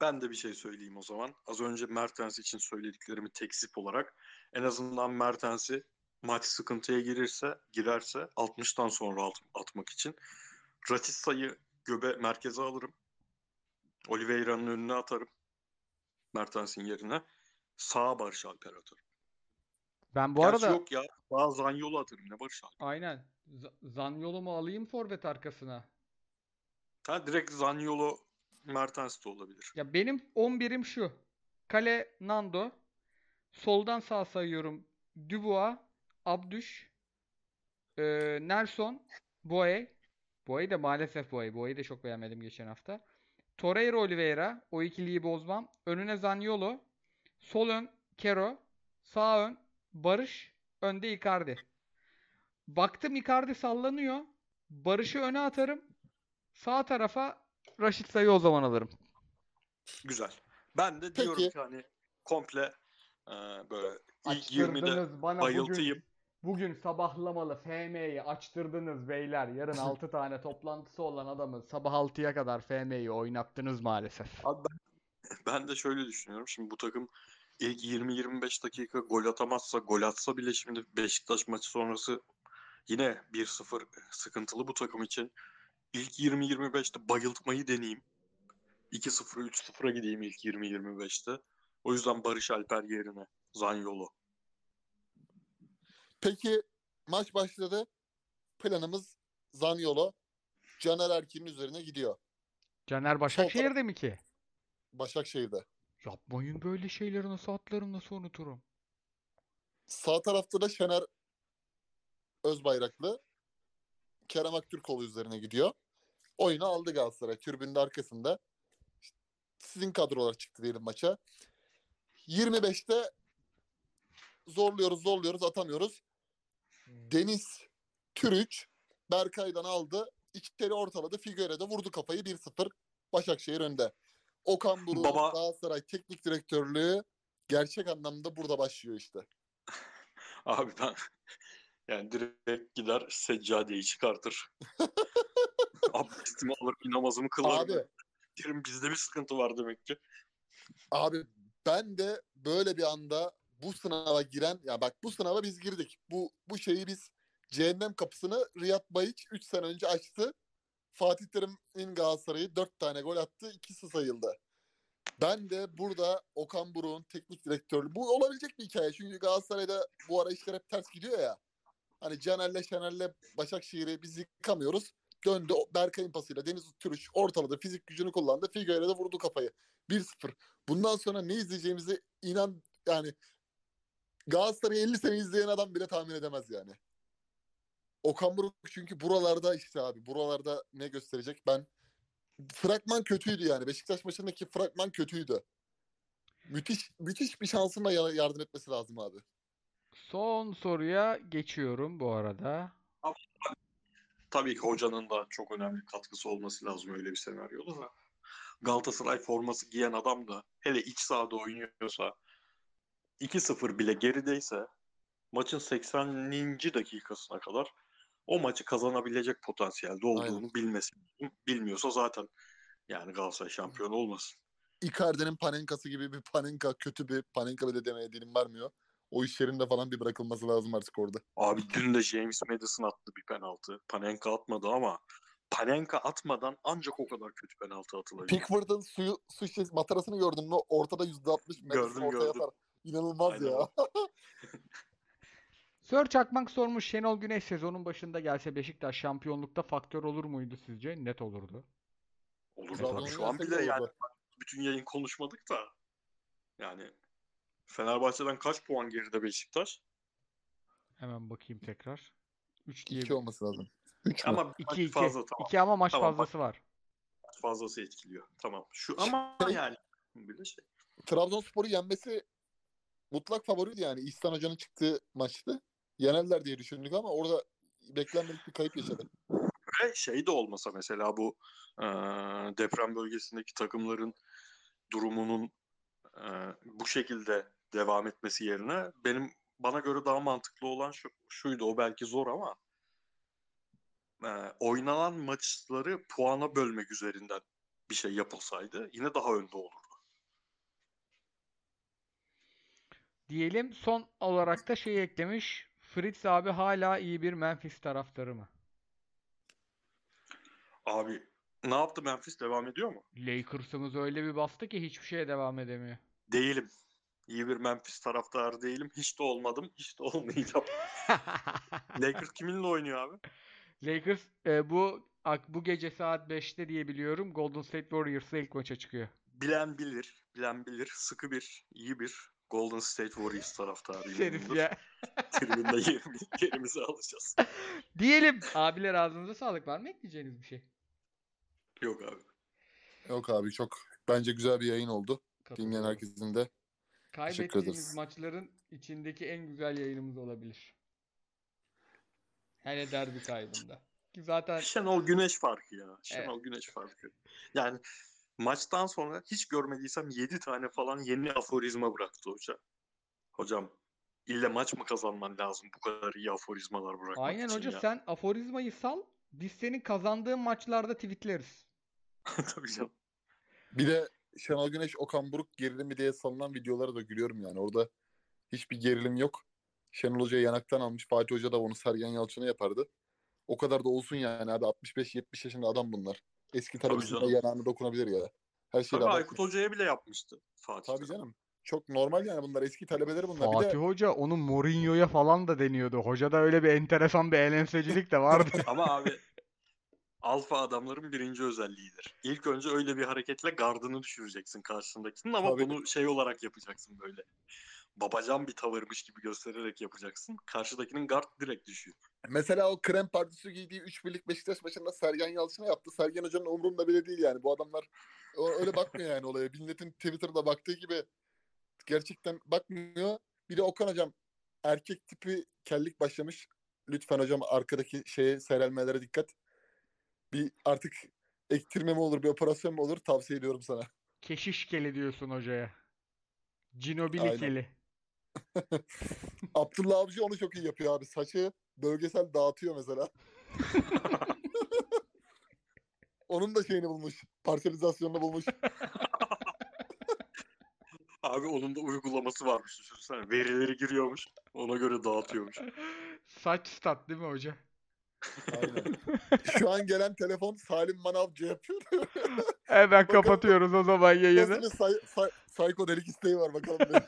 Ben de bir şey söyleyeyim o zaman. Az önce Mertens için söylediklerimi tekzip olarak en azından Mertens'i maç sıkıntıya girirse girerse 60'tan sonra at- atmak için Ratissa'yı göbe merkeze alırım. Oliveira'nın önüne atarım. Mertens'in yerine. Sağa Barış Alper atarım. Ben bu Gerçi arada yok ya. Sağa Zanyolu atarım. Ne Barış Alper? aynen Z- Zaniolo'mu alayım forvet arkasına. Ha, direkt Zanyolu Mertens de olabilir. Ya benim 11'im şu. Kale Nando. Soldan sağ sayıyorum. Dubois, Abdüş, eee, Nelson, Boye. Boye de maalesef Boye. Boye'yi de çok beğenmedim geçen hafta. Torreira Oliveira. O ikiliyi bozmam. Önüne Zaniolo. Sol ön Kero. Sağ ön Barış. Önde Icardi. Baktım Icardi sallanıyor. Barış'ı öne atarım. Sağ tarafa Raşit Say'ı o zaman alırım. Güzel. Ben de diyorum Peki. ki hani komple e, böyle ilk 20'de Açtırdınız bana bayıltayım. bugün, bugün sabahlamalı FM'yi açtırdınız beyler. Yarın 6 tane toplantısı olan adamı sabah 6'ya kadar FM'yi oynattınız maalesef. Abi ben, ben de şöyle düşünüyorum. Şimdi bu takım ilk 20-25 dakika gol atamazsa, gol atsa bile şimdi Beşiktaş maçı sonrası yine 1-0 sıkıntılı bu takım için. İlk 20-25'te bayıltmayı deneyeyim. 2-0, 3-0'a gideyim ilk 20-25'te. O yüzden Barış Alper yerine Zanyolu. Peki maç başladı. Planımız Zaniolo. Caner Erkin'in üzerine gidiyor. Caner Başakşehir'de mi ki? Başakşehir'de. Yapmayın böyle şeyleri nasıl atlarım nasıl unuturum. Sağ tarafta da Şener Özbayraklı. Kerem Aktürkoğlu üzerine gidiyor. Oyunu aldı Galatasaray. Türbünün arkasında. Sizin kadrolar çıktı diyelim maça. 25'te zorluyoruz zorluyoruz atamıyoruz. Deniz Türüç Berkay'dan aldı. İçeri ortaladı. Figueiredo vurdu kafayı 1-0. Başakşehir önde. Okan Buruk Baba- Galatasaray teknik direktörlüğü gerçek anlamda burada başlıyor işte. Abi ben yani direkt gider seccadeyi çıkartır. Abdestimi alır, bir namazımı kılarım. Abi Derim bizde bir sıkıntı var demek ki. Abi ben de böyle bir anda bu sınava giren ya bak bu sınava biz girdik. Bu bu şeyi biz cehennem kapısını Riyad Bayiç 3 sene önce açtı. Fatih Terim'in Galatasaray'ı 4 tane gol attı. ikisi sayıldı. Ben de burada Okan Buruk'un teknik direktörlüğü bu olabilecek bir hikaye. Çünkü Galatasaray'da bu ara işler hep ters gidiyor ya. Hani Caner'le Şener'le Başakşehir'i biz yıkamıyoruz. Döndü Berkay'ın pasıyla Deniz Türüç ortaladı. Fizik gücünü kullandı. Figueiredo vurdu kafayı. 1-0. Bundan sonra ne izleyeceğimizi inan yani Galatasaray'ı 50 sene izleyen adam bile tahmin edemez yani. Okan Buruk çünkü buralarda işte abi buralarda ne gösterecek ben fragman kötüydü yani Beşiktaş maçındaki fragman kötüydü. Müthiş müthiş bir şansınla ya- yardım etmesi lazım abi. Son soruya geçiyorum bu arada. Tabii ki hocanın da çok önemli katkısı olması lazım öyle bir senaryoda da. Galatasaray forması giyen adam da hele iç sahada oynuyorsa 2-0 bile gerideyse maçın 80. dakikasına kadar o maçı kazanabilecek potansiyelde olduğunu Aynen. bilmesi lazım. Bilmiyorsa zaten yani Galatasaray şampiyon olmasın. Icardi'nin Panenka'sı gibi bir Panenka kötü bir Panenka bile demeye dilim varmıyor. O iş yerinde falan bir bırakılması lazım artık orada. Abi dün de James Madison attı bir penaltı. Panenka atmadı ama Panenka atmadan ancak o kadar kötü penaltı atılabilir. Pickford'un suyu, su şişesi matarasını gördün mü? Ortada %60 Madison Gördüm, ortaya gördüm. atar. İnanılmaz Aynen. ya. Sör Çakmak sormuş Şenol Güneş sezonun başında gelse Beşiktaş şampiyonlukta faktör olur muydu sizce? Net olurdu. Olur tabii. Şu an bile yani bütün yayın konuşmadık da yani Fenerbahçe'den kaç puan geride Beşiktaş? Hemen bakayım tekrar. 3 diye. 2 olması lazım. 3 mü? Ama maç 2 2. fazla tamam. 2 ama maç Tamam, fazlası var. Maç fazlası etkiliyor. Tamam. Şu ama yani bir de şey. Trabzonspor'u yenmesi mutlak favoriydi yani. İhsan Hoca'nın çıktığı maçtı. Yenerler diye düşündük ama orada beklenmedik bir kayıp yaşadı. Ve şey de olmasa mesela bu e, deprem bölgesindeki takımların durumunun e, bu şekilde devam etmesi yerine benim bana göre daha mantıklı olan şu, şuydu o belki zor ama e, oynanan maçları puana bölmek üzerinden bir şey yapılsaydı yine daha önde olurdu. Diyelim son olarak da şey eklemiş. Fritz abi hala iyi bir Memphis taraftarı mı? Abi ne yaptı Memphis devam ediyor mu? Lakers'ımız öyle bir bastı ki hiçbir şeye devam edemiyor. Değilim. İyi bir Memphis taraftarı değilim. Hiç de olmadım. Hiç de olmayacağım. Lakers kiminle oynuyor abi? Lakers e, bu bu gece saat 5'te diye biliyorum Golden State Warriors'la ilk maça çıkıyor. Bilen bilir. Bilen bilir. Sıkı bir, iyi bir Golden State Warriors taraftarıyım. Şerif ya. Tribünde yerimiz, yerimizi alacağız. Diyelim. Abiler ağzınıza sağlık. Var mı ekleyeceğiniz bir şey? Yok abi. Yok abi çok bence güzel bir yayın oldu. Dinleyen herkesin de Kaybettiğimiz maçların içindeki en güzel yayınımız olabilir. Hele derbi kaybında. Ki zaten Şenol Güneş farkı ya. Şenol Güneş farkı. Yani maçtan sonra hiç görmediysem 7 tane falan yeni aforizma bıraktı hoca. Hocam ille maç mı kazanman lazım bu kadar iyi aforizmalar bırakmak aynen için hoca ya. sen aforizmayı sal. Biz senin kazandığın maçlarda tweetleriz. Tabii canım. Bir de Şenol Güneş Okan Buruk gerilimi diye salınan videolara da gülüyorum yani. Orada hiçbir gerilim yok. Şenol Hoca'yı yanaktan almış. Fatih Hoca da onu Sergen Yalçın'a yapardı. O kadar da olsun yani abi. 65-70 yaşında adam bunlar. Eski canım. yanağına dokunabilir ya. Her şeyi Tabii Aykut Hoca'ya bile yapmıştı Fatih. Tabii canım. Çok normal yani bunlar. Eski talebeleri bunlar. Bir Fatih de Hoca onu Mourinho'ya falan da deniyordu. Hocada öyle bir enteresan bir eğlencecilik de vardı. Ama abi alfa adamların birinci özelliğidir. İlk önce öyle bir hareketle gardını düşüreceksin karşındakinin ama Tabii. bunu şey olarak yapacaksın böyle. Babacan bir tavırmış gibi göstererek yapacaksın. Karşıdakinin gard direkt düşüyor. mesela o krem partisi giydiği 3 birlik Beşiktaş maçında Sergen Yalçın'a yaptı. Sergen Hoca'nın umurunda bile değil yani. Bu adamlar öyle bakmıyor yani olaya. Milletin Twitter'da baktığı gibi gerçekten bakmıyor. Bir de Okan Hocam erkek tipi kellik başlamış. Lütfen hocam arkadaki şeye seyrelmelere dikkat. Bir artık ektirme mi olur, bir operasyon mu olur tavsiye ediyorum sana. Keşiş keli diyorsun hocaya. Cinobili Aynen. keli. Abdullah Avcı onu çok iyi yapıyor abi. Saçı bölgesel dağıtıyor mesela. Onun da şeyini bulmuş. Parselizasyonunu bulmuş. Abi onun da uygulaması varmış düşünsene. Verileri giriyormuş. Ona göre dağıtıyormuş. Saç stat değil mi hoca? Aynen. Şu an gelen telefon Salim Manavcı yapıyor. Hemen Bakalım. kapatıyoruz o zaman yayını. Nasıl bir say- say- psychodelik isteği var bakalım.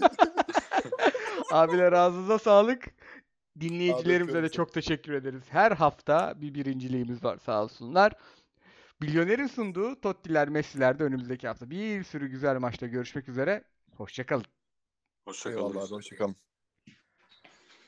Abiler ağzınıza sağlık. Dinleyicilerimize de öpüyorum çok teşekkür ederiz. Her hafta bir birinciliğimiz var sağ olsunlar. Milyoner'in sunduğu Tottiler, Messi'ler de önümüzdeki hafta bir sürü güzel maçta görüşmek üzere. Hoşçakalın. Hoşçakalın. Eyvallah abi hoşçakalın.